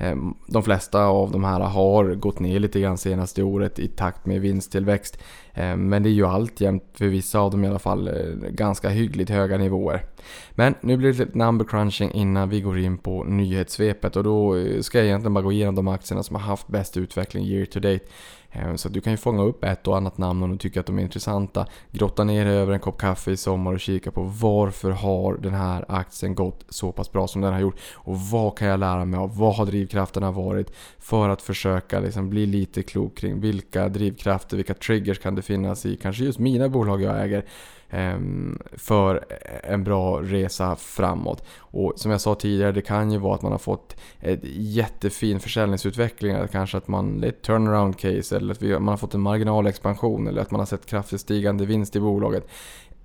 Ehm, de flesta av de här har gått ner lite grann senaste året i takt med vinsttillväxt. Ehm, men det är ju alltjämt, för vissa av dem i alla fall, eh, ganska hyggligt höga nivåer. Men nu blir det lite number crunching innan vi går in på nyhetssvepet och då eh, ska jag egentligen bara gå igenom de aktierna som har haft bäst utveckling year to date. Eh, så du kan ju fånga upp ett och annat namn om du tycker att de är intressanta. Grotta ner dig över en kopp kaffe i sommar och kika på varför har den här aktien gått så pass bra som den har gjort? Och vad kan jag lära mig av? Vad har drivkrafterna varit? För att försöka liksom bli lite klok kring vilka drivkrafter, vilka triggers kan det finnas i kanske just mina bolag jag äger Ehm, för en bra resa framåt. Och som jag sa tidigare, det kan ju vara att man har fått ett jättefin försäljningsutveckling, kanske att man, det är ett turnaround case, eller att man har fått en marginalexpansion, eller att man har sett kraftigt stigande vinst i bolaget.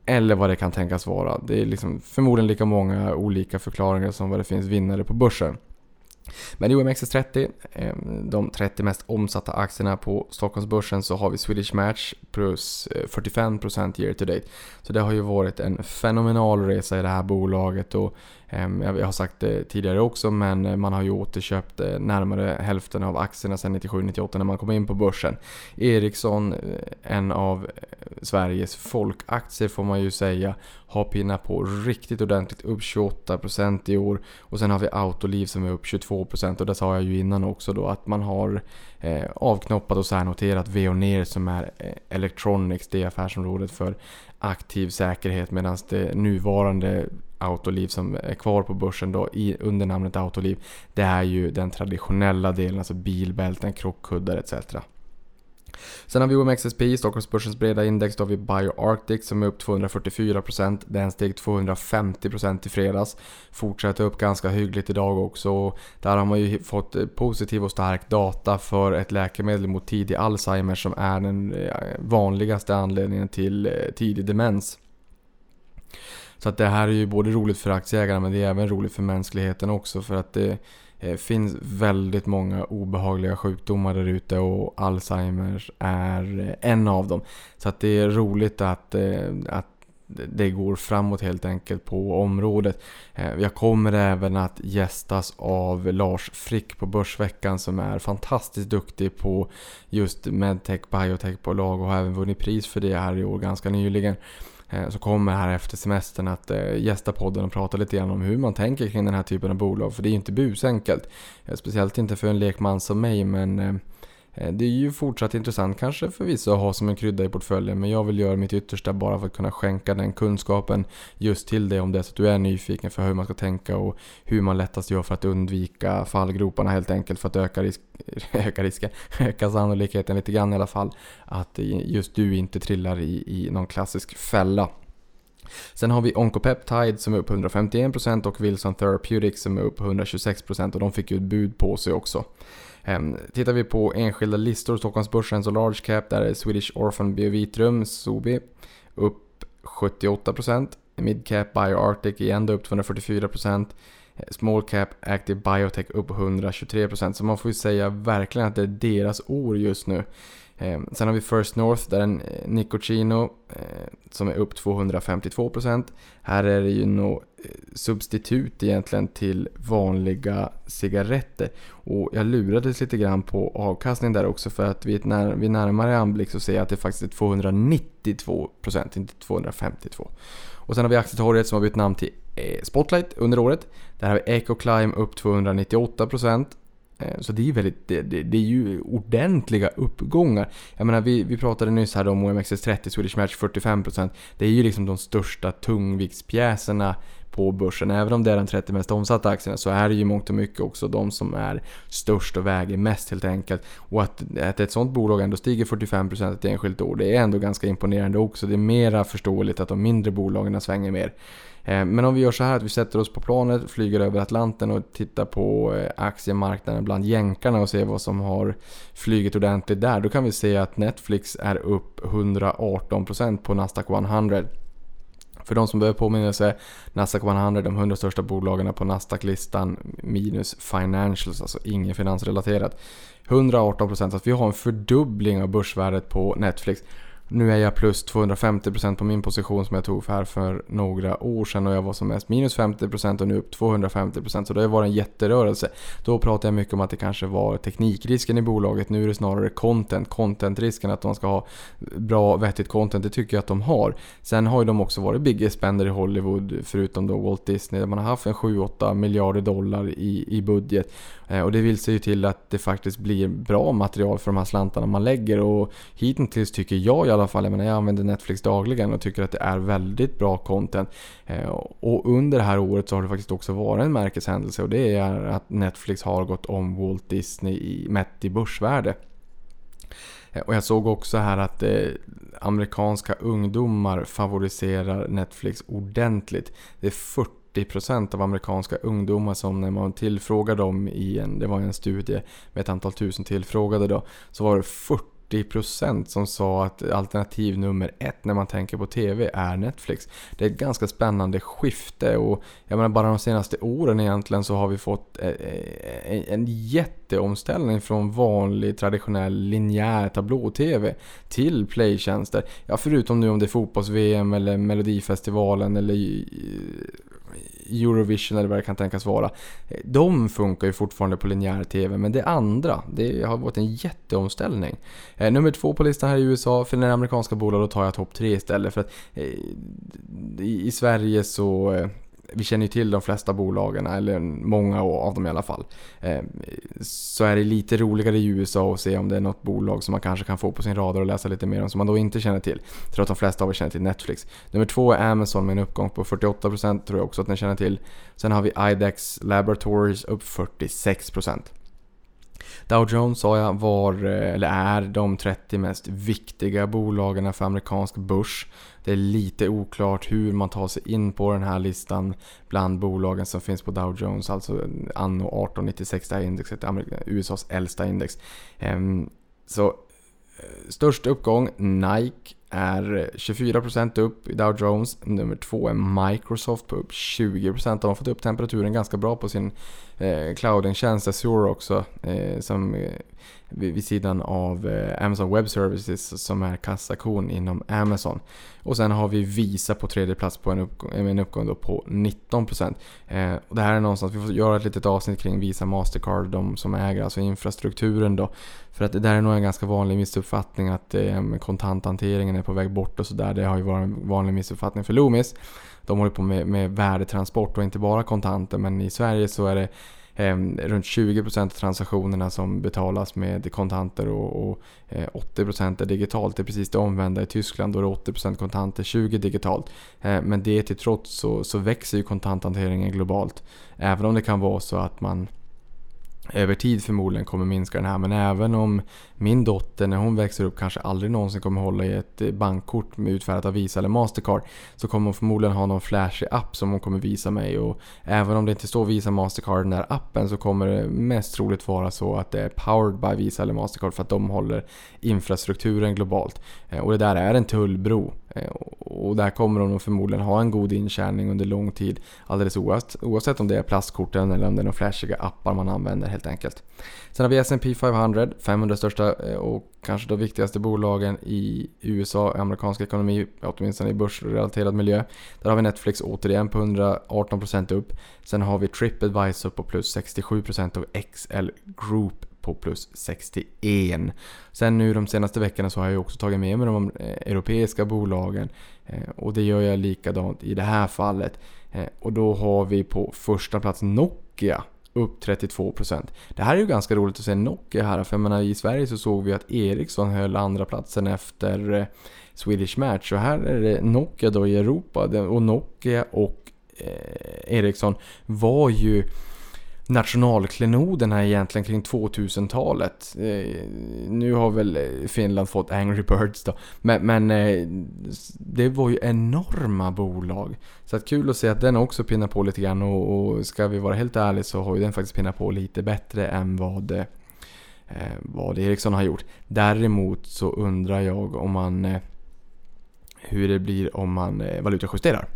Eller vad det kan tänkas vara. Det är liksom förmodligen lika många olika förklaringar som vad det finns vinnare på börsen. Men i OMXS30, ehm, de 30 mest omsatta aktierna på Stockholmsbörsen så har vi Swedish Match plus eh, 45% year to date. Så det har ju varit en fenomenal resa i det här bolaget och Ehm, jag har sagt det tidigare också men eh, man har ju återköpt eh, närmare hälften av aktierna sedan 97-98 när man kom in på börsen. Ericsson, eh, en av Sveriges folkaktier får man ju säga, har pinnat på riktigt ordentligt, upp 28% i år. Och sen har vi Autoliv som är upp 22% och det sa jag ju innan också då att man har eh, avknoppat och särnoterat Veoneer som är eh, Electronics, det affärsområdet för aktiv säkerhet medan det nuvarande Autoliv som är kvar på börsen då i, under namnet Autoliv. Det är ju den traditionella delen, alltså bilbälten, krockkuddar etc. Sen har vi OMXSP, Stockholmsbörsens breda index. Då har vi BioArctic som är upp 244%. Den steg 250% i fredags. Fortsätter upp ganska hyggligt idag också. Där har man ju fått positiv och stark data för ett läkemedel mot tidig Alzheimer som är den eh, vanligaste anledningen till eh, tidig demens. Så att det här är ju både roligt för aktieägarna men det är även roligt för mänskligheten också för att det eh, finns väldigt många obehagliga sjukdomar där ute och Alzheimers är eh, en av dem. Så att det är roligt att, eh, att det går framåt helt enkelt på området. Jag kommer även att gästas av Lars Frick på Börsveckan som är fantastiskt duktig på just medtech, biotechbolag och har även vunnit pris för det här i år ganska nyligen. Eh, som kommer här efter semestern att eh, gästa podden och prata lite grann om hur man tänker kring den här typen av bolag. För det är ju inte busenkelt. Eh, speciellt inte för en lekman som mig men Eh, Eh, det är ju fortsatt intressant kanske för vissa att ha som en krydda i portföljen men jag vill göra mitt yttersta bara för att kunna skänka den kunskapen just till dig om det så att du är nyfiken för hur man ska tänka och hur man lättast gör för att undvika fallgroparna helt enkelt för att öka, risk, öka risken, öka sannolikheten lite grann i alla fall att just du inte trillar i, i någon klassisk fälla. Sen har vi Oncopeptide som är upp 151% och Wilson Therapeutics som är upp 126% och de fick ju ett bud på sig också. Ehm, tittar vi på enskilda listor, Stockholmsbörsen så large cap, där är Swedish Orphan Biovitrum, Sobi, upp 78%. Mid cap BioArctic igen då upp 244%. Ehm, small cap Active Biotech upp 123% så man får ju säga verkligen att det är deras år just nu. Eh, sen har vi First North där en eh, Nicocino eh, som är upp 252%. Här är det ju något eh, substitut egentligen till vanliga cigaretter. Och jag lurades lite grann på avkastningen där också för att vid, när, vid närmare anblick så ser jag att det faktiskt är 292% inte 252%. Och sen har vi aktietorget som har bytt namn till eh, Spotlight under året. Där har vi Ecoclime upp 298%. Eh, så det är, väldigt, det, det, det är ju ordentliga uppgångar. Jag menar, vi, vi pratade nyss här om OMXS30, Swedish Match 45%. Det är ju liksom de största tungviktspjäserna på börsen. Även om det är de 30 mest omsatta aktierna så är det ju mångt och mycket också de som är störst och väger mest helt enkelt. Och att, att ett sånt bolag ändå stiger 45% ett enskilt år, det är ändå ganska imponerande också. Det är mera förståeligt att de mindre bolagen svänger mer. Eh, men om vi gör så här att vi sätter oss på planet, flyger över Atlanten och tittar på eh, aktiemarknaden bland jänkarna och ser vad som har flugit ordentligt där. Då kan vi se att Netflix är upp 118% på Nasdaq 100. För de som behöver påminnelse, Nasdaq 100, de 100 största bolagen på Nasdaq-listan minus financials, alltså inget finansrelaterat. 118% så att vi har en fördubbling av börsvärdet på Netflix. Nu är jag plus 250% på min position som jag tog här för några år sedan och jag var som mest minus 50% och nu upp 250% så det har varit en jätterörelse. Då pratade jag mycket om att det kanske var teknikrisken i bolaget, nu är det snarare content, contentrisken att de ska ha bra vettigt content, det tycker jag att de har. Sen har ju de också varit biggest spender i Hollywood förutom då Walt Disney där man har haft en 7-8 miljarder dollar i, i budget. Eh, och det vill sig ju till att det faktiskt blir bra material för de här slantarna man lägger och hittills tycker jag i alla fall, jag menar jag använder Netflix dagligen och tycker att det är väldigt bra content. Eh, och under det här året så har det faktiskt också varit en märkeshändelse och det är att Netflix har gått om Walt Disney i, mätt i börsvärde. Eh, och jag såg också här att eh, amerikanska ungdomar favoriserar Netflix ordentligt. Det är 40% av amerikanska ungdomar som när man tillfrågar dem i en, det var en studie med ett antal tusen tillfrågade då, så var det 40% som sa att alternativ nummer ett när man tänker på TV är Netflix. Det är ett ganska spännande skifte och jag menar bara de senaste åren egentligen så har vi fått eh, eh, en jätte en jätteomställning från vanlig traditionell linjär tablå-TV till playtjänster. Ja, förutom nu om det är fotbolls-VM eller Melodifestivalen eller eh, Eurovision eller vad det kan tänkas vara. De funkar ju fortfarande på linjär TV, men det andra, det har varit en jätteomställning. Eh, nummer två på listan här i USA, för den amerikanska bolag, då tar jag topp tre istället. För att eh, i, i Sverige så eh, vi känner ju till de flesta bolagen, eller många av dem i alla fall. Eh, så är det lite roligare i USA att se om det är något bolag som man kanske kan få på sin radar och läsa lite mer om som man då inte känner till. Jag tror att de flesta av er känner till Netflix. Nummer två är Amazon med en uppgång på 48% tror jag också att ni känner till. Sen har vi IDEX Laboratories upp 46%. Dow Jones sa jag var, eh, eller är, de 30 mest viktiga bolagen för amerikansk börs. Det är lite oklart hur man tar sig in på den här listan bland bolagen som finns på Dow Jones, alltså anno 1896, det här indexet, USAs äldsta index. Ehm, så eh, störst uppgång, Nike är 24% upp i Dow Jones. Nummer två är Microsoft på upp 20%. De har fått upp temperaturen ganska bra på sin eh, clouding-tjänst Azure också. Eh, som, eh, vid, vid sidan av eh, Amazon Web Services som är kassakon inom Amazon. Och sen har vi Visa på tredje plats på en uppgång, eh, med en uppgång då på 19%. Eh, och det här är någonstans, vi får göra ett litet avsnitt kring Visa Mastercard, de som äger alltså infrastrukturen då. För att det där är nog en ganska vanlig missuppfattning att eh, kontanthanteringen är på väg bort och sådär. Det har ju varit en vanlig missuppfattning för Loomis. De håller på med, med värdetransport och inte bara kontanter men i Sverige så är det eh, runt 20% av transaktionerna som betalas med kontanter och, och eh, 80% är digitalt. Det är precis det omvända i Tyskland då det är 80% kontanter, 20% digitalt. Eh, men det till trots så, så växer ju kontanthanteringen globalt. Även om det kan vara så att man över tid förmodligen kommer minska den här. Men även om min dotter när hon växer upp kanske aldrig någonsin kommer hålla i ett eh, bankkort med utfärdat av Visa eller Mastercard. Så kommer hon förmodligen ha någon flashig app som hon kommer visa mig. Och även om det inte står Visa Mastercard i den där appen så kommer det mest troligt vara så att det är powered by Visa eller Mastercard för att de håller infrastrukturen globalt. Eh, och det där är en tullbro. Eh, och där kommer de förmodligen ha en god intjäning under lång tid. Alldeles oavsett, oavsett om det är plastkorten eller om det är några flashiga appar man använder helt enkelt. Sen har vi S&P 500, 500 största eh, och kanske de viktigaste bolagen i USA, amerikansk ekonomi, åtminstone i börsrelaterad miljö. Där har vi Netflix återigen på 118% upp. Sen har vi Tripadvisor på plus 67% och XL Group på plus 61. Sen nu de senaste veckorna så har jag också tagit med mig de eh, europeiska bolagen eh, och det gör jag likadant i det här fallet. Eh, och då har vi på första plats Nokia upp 32%. Det här är ju ganska roligt att se Nokia här, för jag menar i Sverige så såg vi att Ericsson höll andra platsen efter Swedish Match och här är det Nokia då i Europa och Nokia och eh, Ericsson var ju nationalklenoderna egentligen kring 2000-talet. Eh, nu har väl eh, Finland fått Angry Birds då. Men, men eh, det var ju enorma bolag. Så att kul att se att den också pinnar på lite grann och, och ska vi vara helt ärliga så har ju den faktiskt pinnat på lite bättre än vad, eh, vad Ericsson har gjort. Däremot så undrar jag om man eh, hur det blir om man eh, valutajusterar.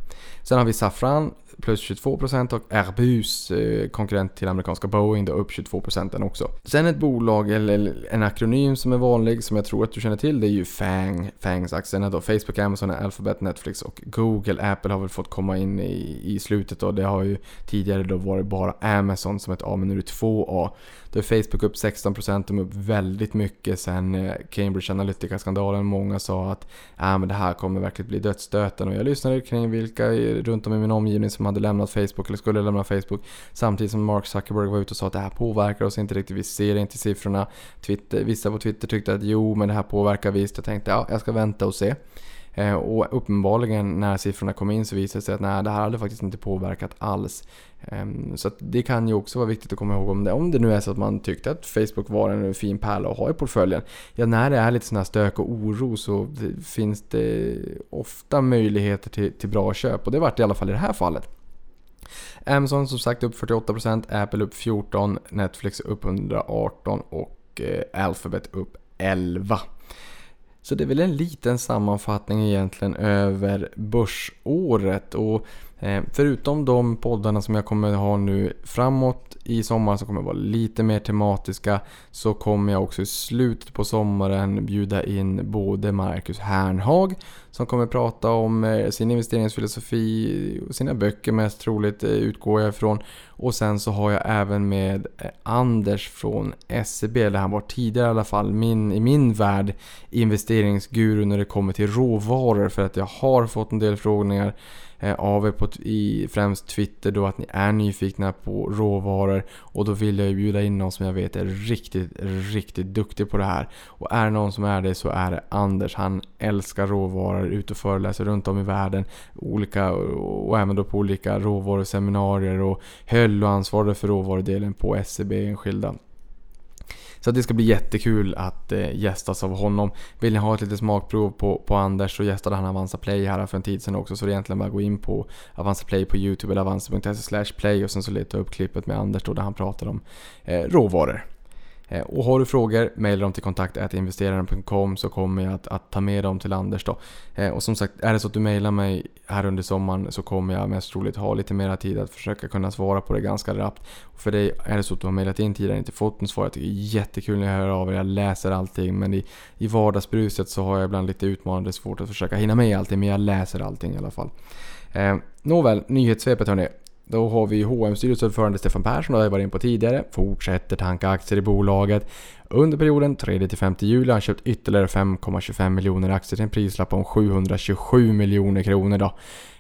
Sen har vi Safran plus 22% och Airbus, eh, konkurrent till amerikanska Boeing, då upp 22% den också. Sen ett bolag, eller en akronym som är vanlig, som jag tror att du känner till, det är ju FANG. FANGs aktierna då, Facebook, Amazon, Alphabet, Netflix och Google. Apple har väl fått komma in i, i slutet då. Det har ju tidigare då varit bara Amazon som ett A, men nu är det 2A. Då är Facebook upp 16%, de är upp väldigt mycket sen eh, Cambridge Analytica-skandalen. Många sa att ah, men det här kommer verkligen bli dödsstöten och jag lyssnade kring vilka eh, runt om i min omgivning som hade lämnat Facebook eller skulle lämna Facebook. Samtidigt som Mark Zuckerberg var ute och sa att det här påverkar oss inte riktigt, vi ser inte siffrorna. Twitter, vissa på Twitter tyckte att jo, men det här påverkar visst. Jag tänkte ja, jag ska vänta och se. Eh, och uppenbarligen när siffrorna kom in så visade det sig att nej, det här hade faktiskt inte påverkat alls. Ehm, så det kan ju också vara viktigt att komma ihåg om det, om det nu är så att man tyckte att Facebook var en fin pärla att ha i portföljen. Ja, när det är lite sån här stök och oro så finns det ofta möjligheter till, till bra köp och det vart det i alla fall i det här fallet. Amazon som sagt upp 48%, Apple upp 14%, Netflix upp 118% och eh, Alphabet upp 11%. Så det är väl en liten sammanfattning egentligen över börsåret. Och Eh, förutom de poddarna som jag kommer ha nu framåt i sommar som kommer vara lite mer tematiska så kommer jag också i slutet på sommaren bjuda in både Marcus Hernhag som kommer prata om eh, sin investeringsfilosofi och sina böcker mest troligt eh, utgår jag ifrån. Och sen så har jag även med Anders från SEB, eller han var tidigare i alla fall, min, i min värld investeringsguru när det kommer till råvaror för att jag har fått en del frågningar Eh, av er på i främst Twitter då att ni är nyfikna på råvaror och då vill jag ju bjuda in någon som jag vet är riktigt, riktigt duktig på det här. Och är det någon som är det så är det Anders. Han älskar råvaror, ut och föreläser runt om i världen olika, och även då på olika råvaruseminarier och höll och ansvarade för råvarudelen på SCB enskilda. Så det ska bli jättekul att eh, gästas av honom. Vill ni ha ett litet smakprov på, på Anders så gästade han Avanza Play här för en tid sedan också. Så det är egentligen bara att gå in på Avanza Play på YouTube eller avanza.se play och sen så leta upp klippet med Anders då där han pratar om eh, råvaror. Eh, och har du frågor, mejla dem till kontakt.investeraren.com så kommer jag att, att, ta med dem till Anders då. Eh, och som sagt, är det så att du mejlar mig här under sommaren så kommer jag mest troligt ha lite mer tid att försöka kunna svara på det ganska rappt. Och för dig, är det så att du har mejlat in tidigare och inte fått något svar, jag tycker det är jättekul när jag hör av er, jag läser allting. Men i, i vardagsbruset så har jag ibland lite utmanande svårt att försöka hinna med allting, men jag läser allting i alla fall. Eh, nåväl, nyhetssvepet hörni. Då har vi hm styrelseordförande Stefan Persson, det har jag varit in på tidigare, fortsätter tanka aktier i bolaget. Under perioden 3-5 juli har han köpt ytterligare 5,25 miljoner aktier till en prislapp om 727 miljoner kronor. Då.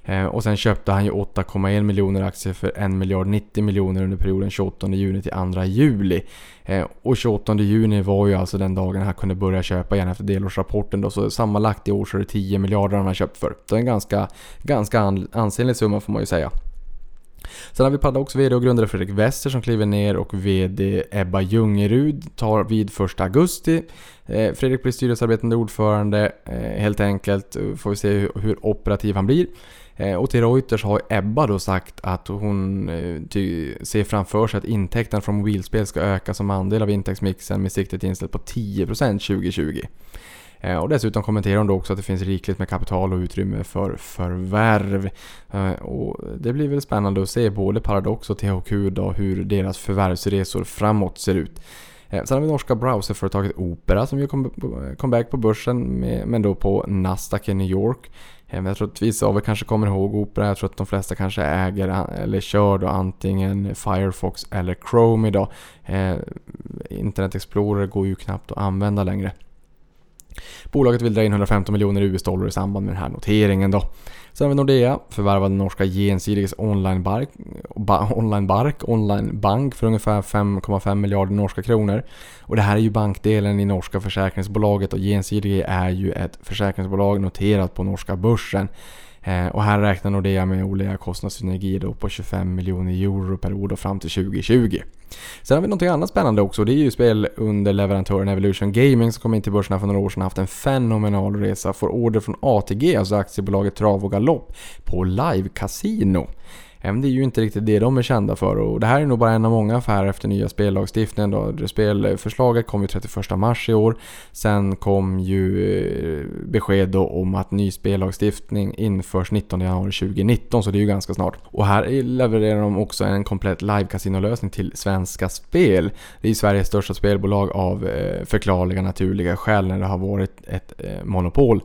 Eh, och sen köpte han ju 8,1 miljoner aktier för 1 miljard 90 miljoner under perioden 28 juni till 2 juli. Eh, och 28 juni var ju alltså den dagen han kunde börja köpa igen efter delårsrapporten då, så sammanlagt i år så är det 10 miljarder han har köpt för. Det är en ganska, ganska ansenlig summa får man ju säga. Sen har vi Padda också VD och grundare Fredrik Wester som kliver ner och VD Ebba Ljungerud tar vid 1 augusti. Eh, Fredrik blir styrelsearbetande ordförande eh, helt enkelt. Eh, får vi se hur operativ han blir. Och till Reuters har Ebba då sagt att hon ser framför sig att intäkterna från mobilspel ska öka som andel av intäktsmixen med siktet inställt på 10% 2020. Eh, och dessutom kommenterar hon då också att det finns rikligt med kapital och utrymme för förvärv. Eh, och det blir väl spännande att se både Paradox och THQ då hur deras förvärvsresor framåt ser ut. Eh, sen har vi norska browserföretaget Opera som gör comeback på börsen men då på Nasdaq i New York. Jag tror att vissa av er kanske kommer ihåg Opera. Jag tror att de flesta kanske äger eller kör då antingen Firefox eller Chrome idag. Internet Explorer går ju knappt att använda längre. Bolaget vill dra in 115 miljoner US-dollar i samband med den här noteringen då. Sen har vi Nordea, förvärvade norska Gjensidiges onlinebank, onlinebank, onlinebank för ungefär 5,5 miljarder norska kronor. Och det här är ju bankdelen i norska försäkringsbolaget och Gjensidige är ju ett försäkringsbolag noterat på norska börsen. Eh, och här räknar Nordea med olika kostnadssynergier på 25 miljoner euro per år fram till 2020. Sen har vi något annat spännande också. Det är ju spelunderleverantören Evolution Gaming som kom in till börsen för några år sedan och haft en fenomenal resa. Får order från ATG, alltså aktiebolaget Trav och Galopp, på live casino. Det är ju inte riktigt det de är kända för och det här är nog bara en av många affärer efter nya spellagstiftningen. Då. Spelförslaget kom ju 31 mars i år. Sen kom ju eh, besked då om att ny spellagstiftning införs 19 januari 2019 så det är ju ganska snart. Och här levererar de också en komplett live lösning till Svenska Spel. Det är Sveriges största spelbolag av eh, förklarliga naturliga skäl när det har varit ett eh, monopol.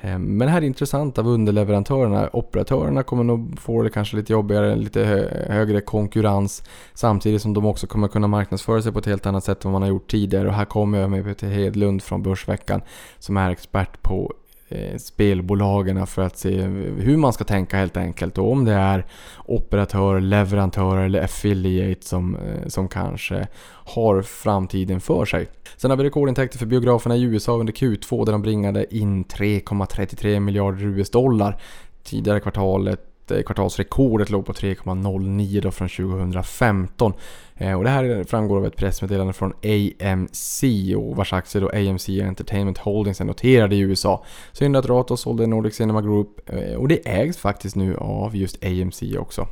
Ehm, men det här är intressant av underleverantörerna. Operatörerna kommer nog få det kanske lite jobbigare, lite högre konkurrens. Samtidigt som de också kommer kunna marknadsföra sig på ett helt annat sätt än vad man har gjort tidigare. Och här kommer jag med Peter Hedlund från Börsveckan som är expert på Eh, spelbolagen för att se hur man ska tänka helt enkelt. Och om det är operatörer, leverantörer eller affiliate som, eh, som kanske har framtiden för sig. Sen har vi rekordintäkter för biograferna i USA under Q2 där de bringade in 3,33 miljarder US-dollar. Tidigare kvartalet eh, kvartalsrekordet låg på 3,09 då från 2015. Eh, och det här framgår av ett pressmeddelande från AMC och vars aktier då AMC Entertainment Holdings är noterade i USA. Synd att Ratos sålde Nordic Cinema Group eh, och det ägs faktiskt nu av just AMC också.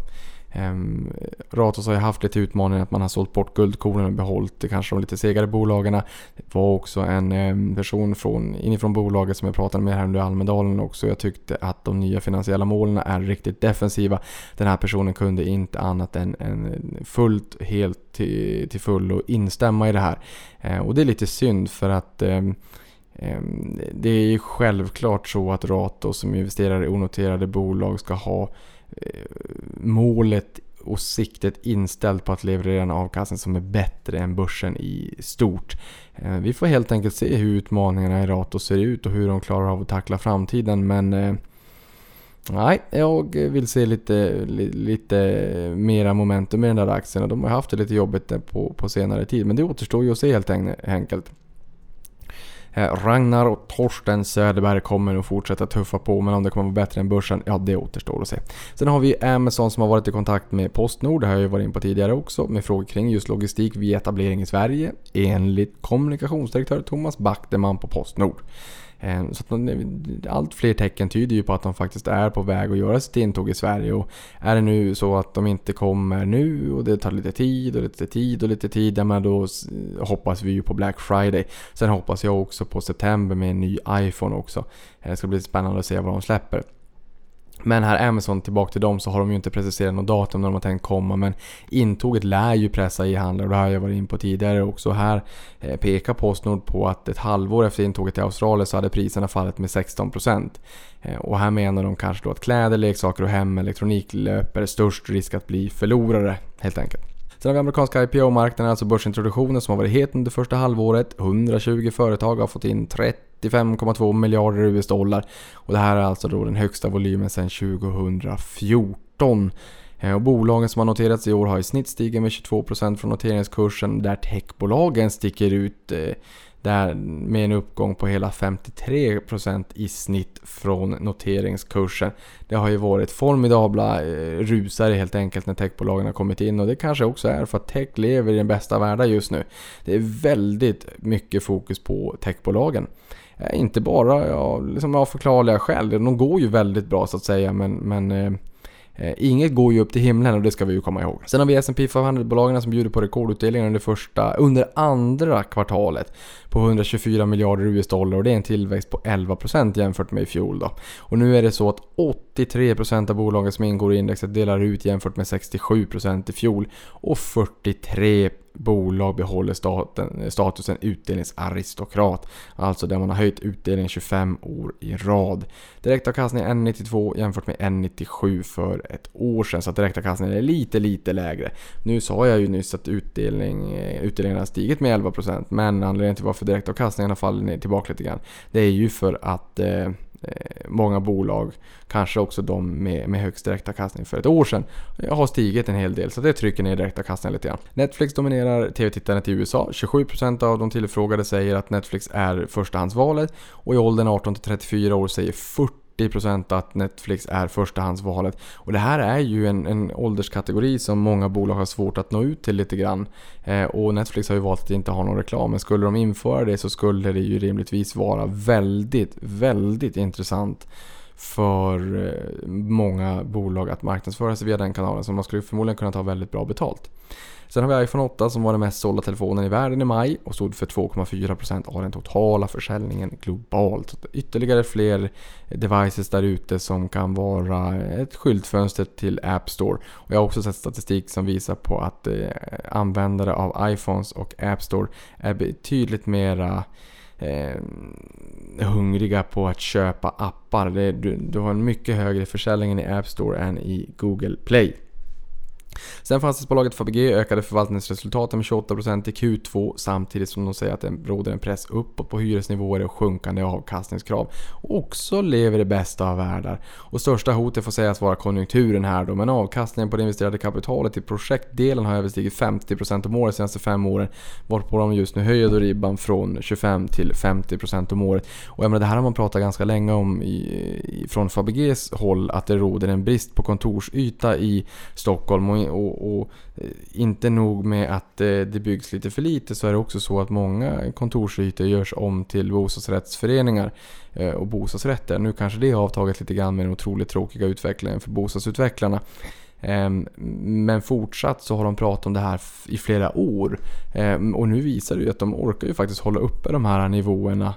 Ehm, Ratos har ju haft lite utmaningar att man har sålt bort guldkornen och behållit det kanske de lite segare bolagen. Det var också en ehm, person från, inifrån bolaget som jag pratade med här under Almedalen också. Jag tyckte att de nya finansiella målen är riktigt defensiva. Den här personen kunde inte annat än, än fullt, helt till, till fullo instämma i det här. Ehm, och det är lite synd för att det är ju självklart så att Ratos som investerar i onoterade bolag ska ha målet och siktet inställt på att leverera en avkastning som är bättre än börsen i stort. Eh, vi får helt enkelt se hur utmaningarna i Rato ser ut och hur de klarar av att tackla framtiden men eh, Nej, jag vill se lite, lite mera momentum i den där aktien. De har haft det lite jobbigt på, på senare tid men det återstår ju att se helt enkelt. Eh, Ragnar och Torsten Söderberg kommer nog fortsätta tuffa på men om det kommer att vara bättre än börsen, ja det återstår att se. Sen har vi Amazon som har varit i kontakt med Postnord, det har jag ju varit in på tidigare också, med frågor kring just logistik vid etablering i Sverige enligt kommunikationsdirektör Thomas Backdeman på Postnord. Eh, så att allt fler tecken tyder ju på att de faktiskt är på väg att göra sitt intåg i Sverige. Och är det nu så att de inte kommer nu och det tar lite tid och lite tid och lite tid, ja men då hoppas vi ju på Black Friday. Sen hoppas jag också på september med en ny iPhone också. Eh, det ska bli spännande att se vad de släpper. Men här Amazon, tillbaka till dem, så har de ju inte preciserat något datum när de har tänkt komma. Men intåget lär ju pressa i handlar och det har jag varit in på tidigare också. Här eh, pekar Postnord på att ett halvår efter intåget i Australien så hade priserna fallit med 16%. Eh, och här menar de kanske då att kläder, leksaker och hemelektronik löper störst risk att bli förlorare helt enkelt. Sen har vi amerikanska IPO-marknaden, alltså börsintroduktionen som har varit het under första halvåret. 120 företag har fått in 30. 35,2 miljarder US-dollar. Och det här är alltså då den högsta volymen sedan 2014. Eh, och bolagen som har noterats i år har i snitt stigit med 22% från noteringskursen där techbolagen sticker ut eh, där med en uppgång på hela 53% i snitt från noteringskursen. Det har ju varit formidabla eh, rusare helt enkelt när techbolagen har kommit in och det kanske också är för att tech lever i den bästa världen just nu. Det är väldigt mycket fokus på techbolagen. Eh, inte bara ja, liksom av förklarliga skäl, de går ju väldigt bra så att säga men, men eh, eh, inget går ju upp till himlen och det ska vi ju komma ihåg. Sen har vi S&P 500-bolagen som bjuder på rekordutdelningar under, första, under andra kvartalet på 124 miljarder US-dollar och det är en tillväxt på 11% jämfört med i fjol. Då. Och nu är det så att 83% av bolagen som ingår i indexet delar ut jämfört med 67% i fjol och 43 bolag behåller staten, eh, statusen utdelningsaristokrat. Alltså där man har höjt utdelningen 25 år i rad. Direktavkastningen är 1,92 jämfört med 1,97 för ett år sedan. Så att direktavkastningen är lite, lite lägre. Nu sa jag ju nyss att utdelning, eh, utdelningen har stigit med 11% men anledningen till varför direktavkastningen har fallit tillbaka lite grann. Det är ju för att Eh, Eh, många bolag, kanske också de med, med högst direktavkastning för ett år sedan, eh, har stigit en hel del. Så det trycker ner direktavkastningen lite grann. Netflix dominerar tv-tittandet i USA. 27% av de tillfrågade säger att Netflix är förstahandsvalet och i åldern 18-34 år säger 40 40% att Netflix är förstahandsvalet. Och det här är ju en, en ålderskategori som många bolag har svårt att nå ut till lite grann. Eh, och Netflix har ju valt att inte ha någon reklam. Men skulle de införa det så skulle det ju rimligtvis vara väldigt, väldigt intressant för eh, många bolag att marknadsföra sig via den kanalen. Så man skulle förmodligen kunna ta väldigt bra betalt. Sen har vi iPhone 8 som var den mest sålda telefonen i världen i maj och stod för 2,4% av den totala försäljningen globalt. Ytterligare fler devices där ute som kan vara ett skyltfönster till App Store. Och jag har också sett statistik som visar på att eh, användare av iPhones och App Store är betydligt mera eh, hungriga på att köpa appar. Det, du, du har en mycket högre försäljning i App Store än i Google Play. Sen fastighetsbolaget Fabege ökade förvaltningsresultaten med 28% i Q2 samtidigt som de säger att det råder en press uppåt på hyresnivåer och sjunkande avkastningskrav. Och också lever det bästa av världar. Och största hotet får sägas vara konjunkturen här då, men avkastningen på det investerade kapitalet i projektdelen har överstigit 50% om året de senaste fem åren. Varpå de just nu höjer då ribban från 25 till 50% om året. Och jag menar, det här har man pratat ganska länge om i, i, från Fabeges håll, att det råder en brist på kontorsyta i Stockholm. Och och, och, eh, inte nog med att eh, det byggs lite för lite så är det också så att många kontorsytor görs om till bostadsrättsföreningar eh, och bostadsrätter. Nu kanske det har avtagit lite grann med den otroligt tråkiga utvecklingen för bostadsutvecklarna. Ehm, men fortsatt så har de pratat om det här i flera år. Ehm, och nu visar det ju att de orkar ju faktiskt hålla uppe de här nivåerna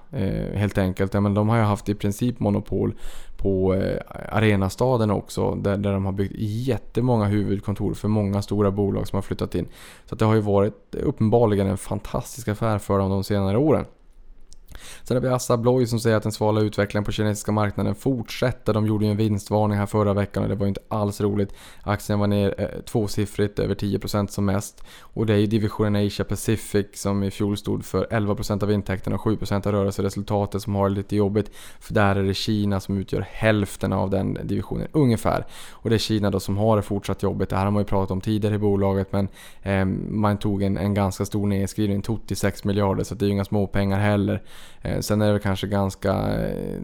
helt enkelt. Men de har ju haft i princip monopol på eh, Arenastaden också där, där de har byggt jättemånga huvudkontor för många stora bolag som har flyttat in. Så det har ju varit uppenbarligen en fantastisk affär för dem de senare åren. Sen har vi Assa Abloy som säger att den svala utvecklingen på kinesiska marknaden fortsätter. De gjorde ju en vinstvarning här förra veckan och det var ju inte alls roligt. Aktien var ner eh, tvåsiffrigt, över 10% som mest. Och det är ju divisionen Asia Pacific som i fjol stod för 11% av intäkterna och 7% av rörelseresultatet som har det lite jobbigt. För där är det Kina som utgör hälften av den divisionen ungefär. Och det är Kina då som har det fortsatt jobbigt. Det här har man ju pratat om tidigare i bolaget men eh, man tog en, en ganska stor nedskrivning, tog till 6 miljarder så det är ju inga småpengar heller. Eh, sen är det kanske ganska eh,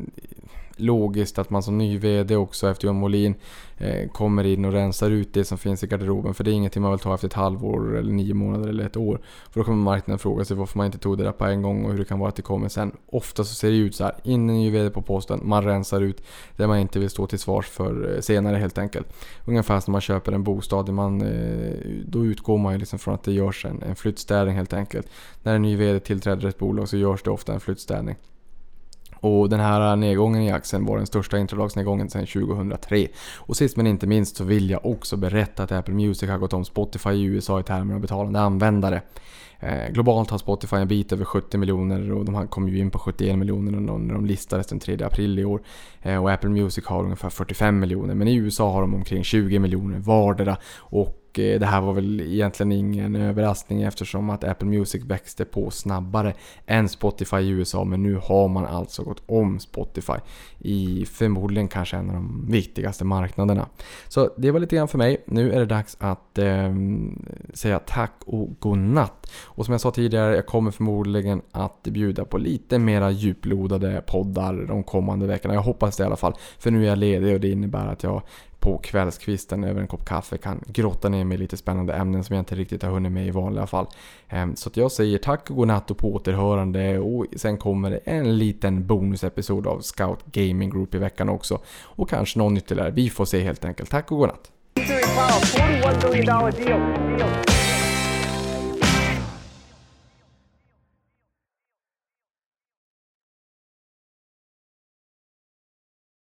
logiskt att man som ny VD också efter John Molin eh, kommer in och rensar ut det som finns i garderoben. För det är ingenting man vill ta efter ett halvår, eller nio månader eller ett år. För då kommer marknaden fråga sig varför man inte tog det där på en gång och hur det kan vara att det kommer sen. Ofta så ser det ut så här. In en ny VD på posten, man rensar ut det man inte vill stå till svars för eh, senare helt enkelt. Ungefär som när man köper en bostad. Man, eh, då utgår man ju liksom från att det görs en, en flyttstädning helt enkelt. När en ny VD tillträder ett bolag så görs det ofta en flyttstädning. Och den här nedgången i aktien var den största intradagsnedgången sedan 2003. Och sist men inte minst så vill jag också berätta att Apple Music har gått om Spotify i USA i termer av betalande användare. Eh, globalt har Spotify en bit över 70 miljoner och de kom ju in på 71 miljoner när de listades den 3 april i år. Eh, och Apple Music har ungefär 45 miljoner men i USA har de omkring 20 miljoner vardera. Och Eh, det här var väl egentligen ingen överraskning eftersom att Apple Music växte på snabbare än Spotify i USA. Men nu har man alltså gått om Spotify i förmodligen kanske en av de viktigaste marknaderna. Så det var lite grann för mig. Nu är det dags att eh, säga tack och godnatt. Och som jag sa tidigare, jag kommer förmodligen att bjuda på lite mera djuplodade poddar de kommande veckorna. Jag hoppas det i alla fall. För nu är jag ledig och det innebär att jag på kvällskvisten över en kopp kaffe kan grotta ner mig i lite spännande ämnen som jag inte riktigt har hunnit med i vanliga fall. Ehm, så att jag säger tack och godnatt och på återhörande och sen kommer det en liten bonusepisod av Scout Gaming Group i veckan också. Och kanske någon ytterligare. Vi får se helt enkelt. Tack och godnatt!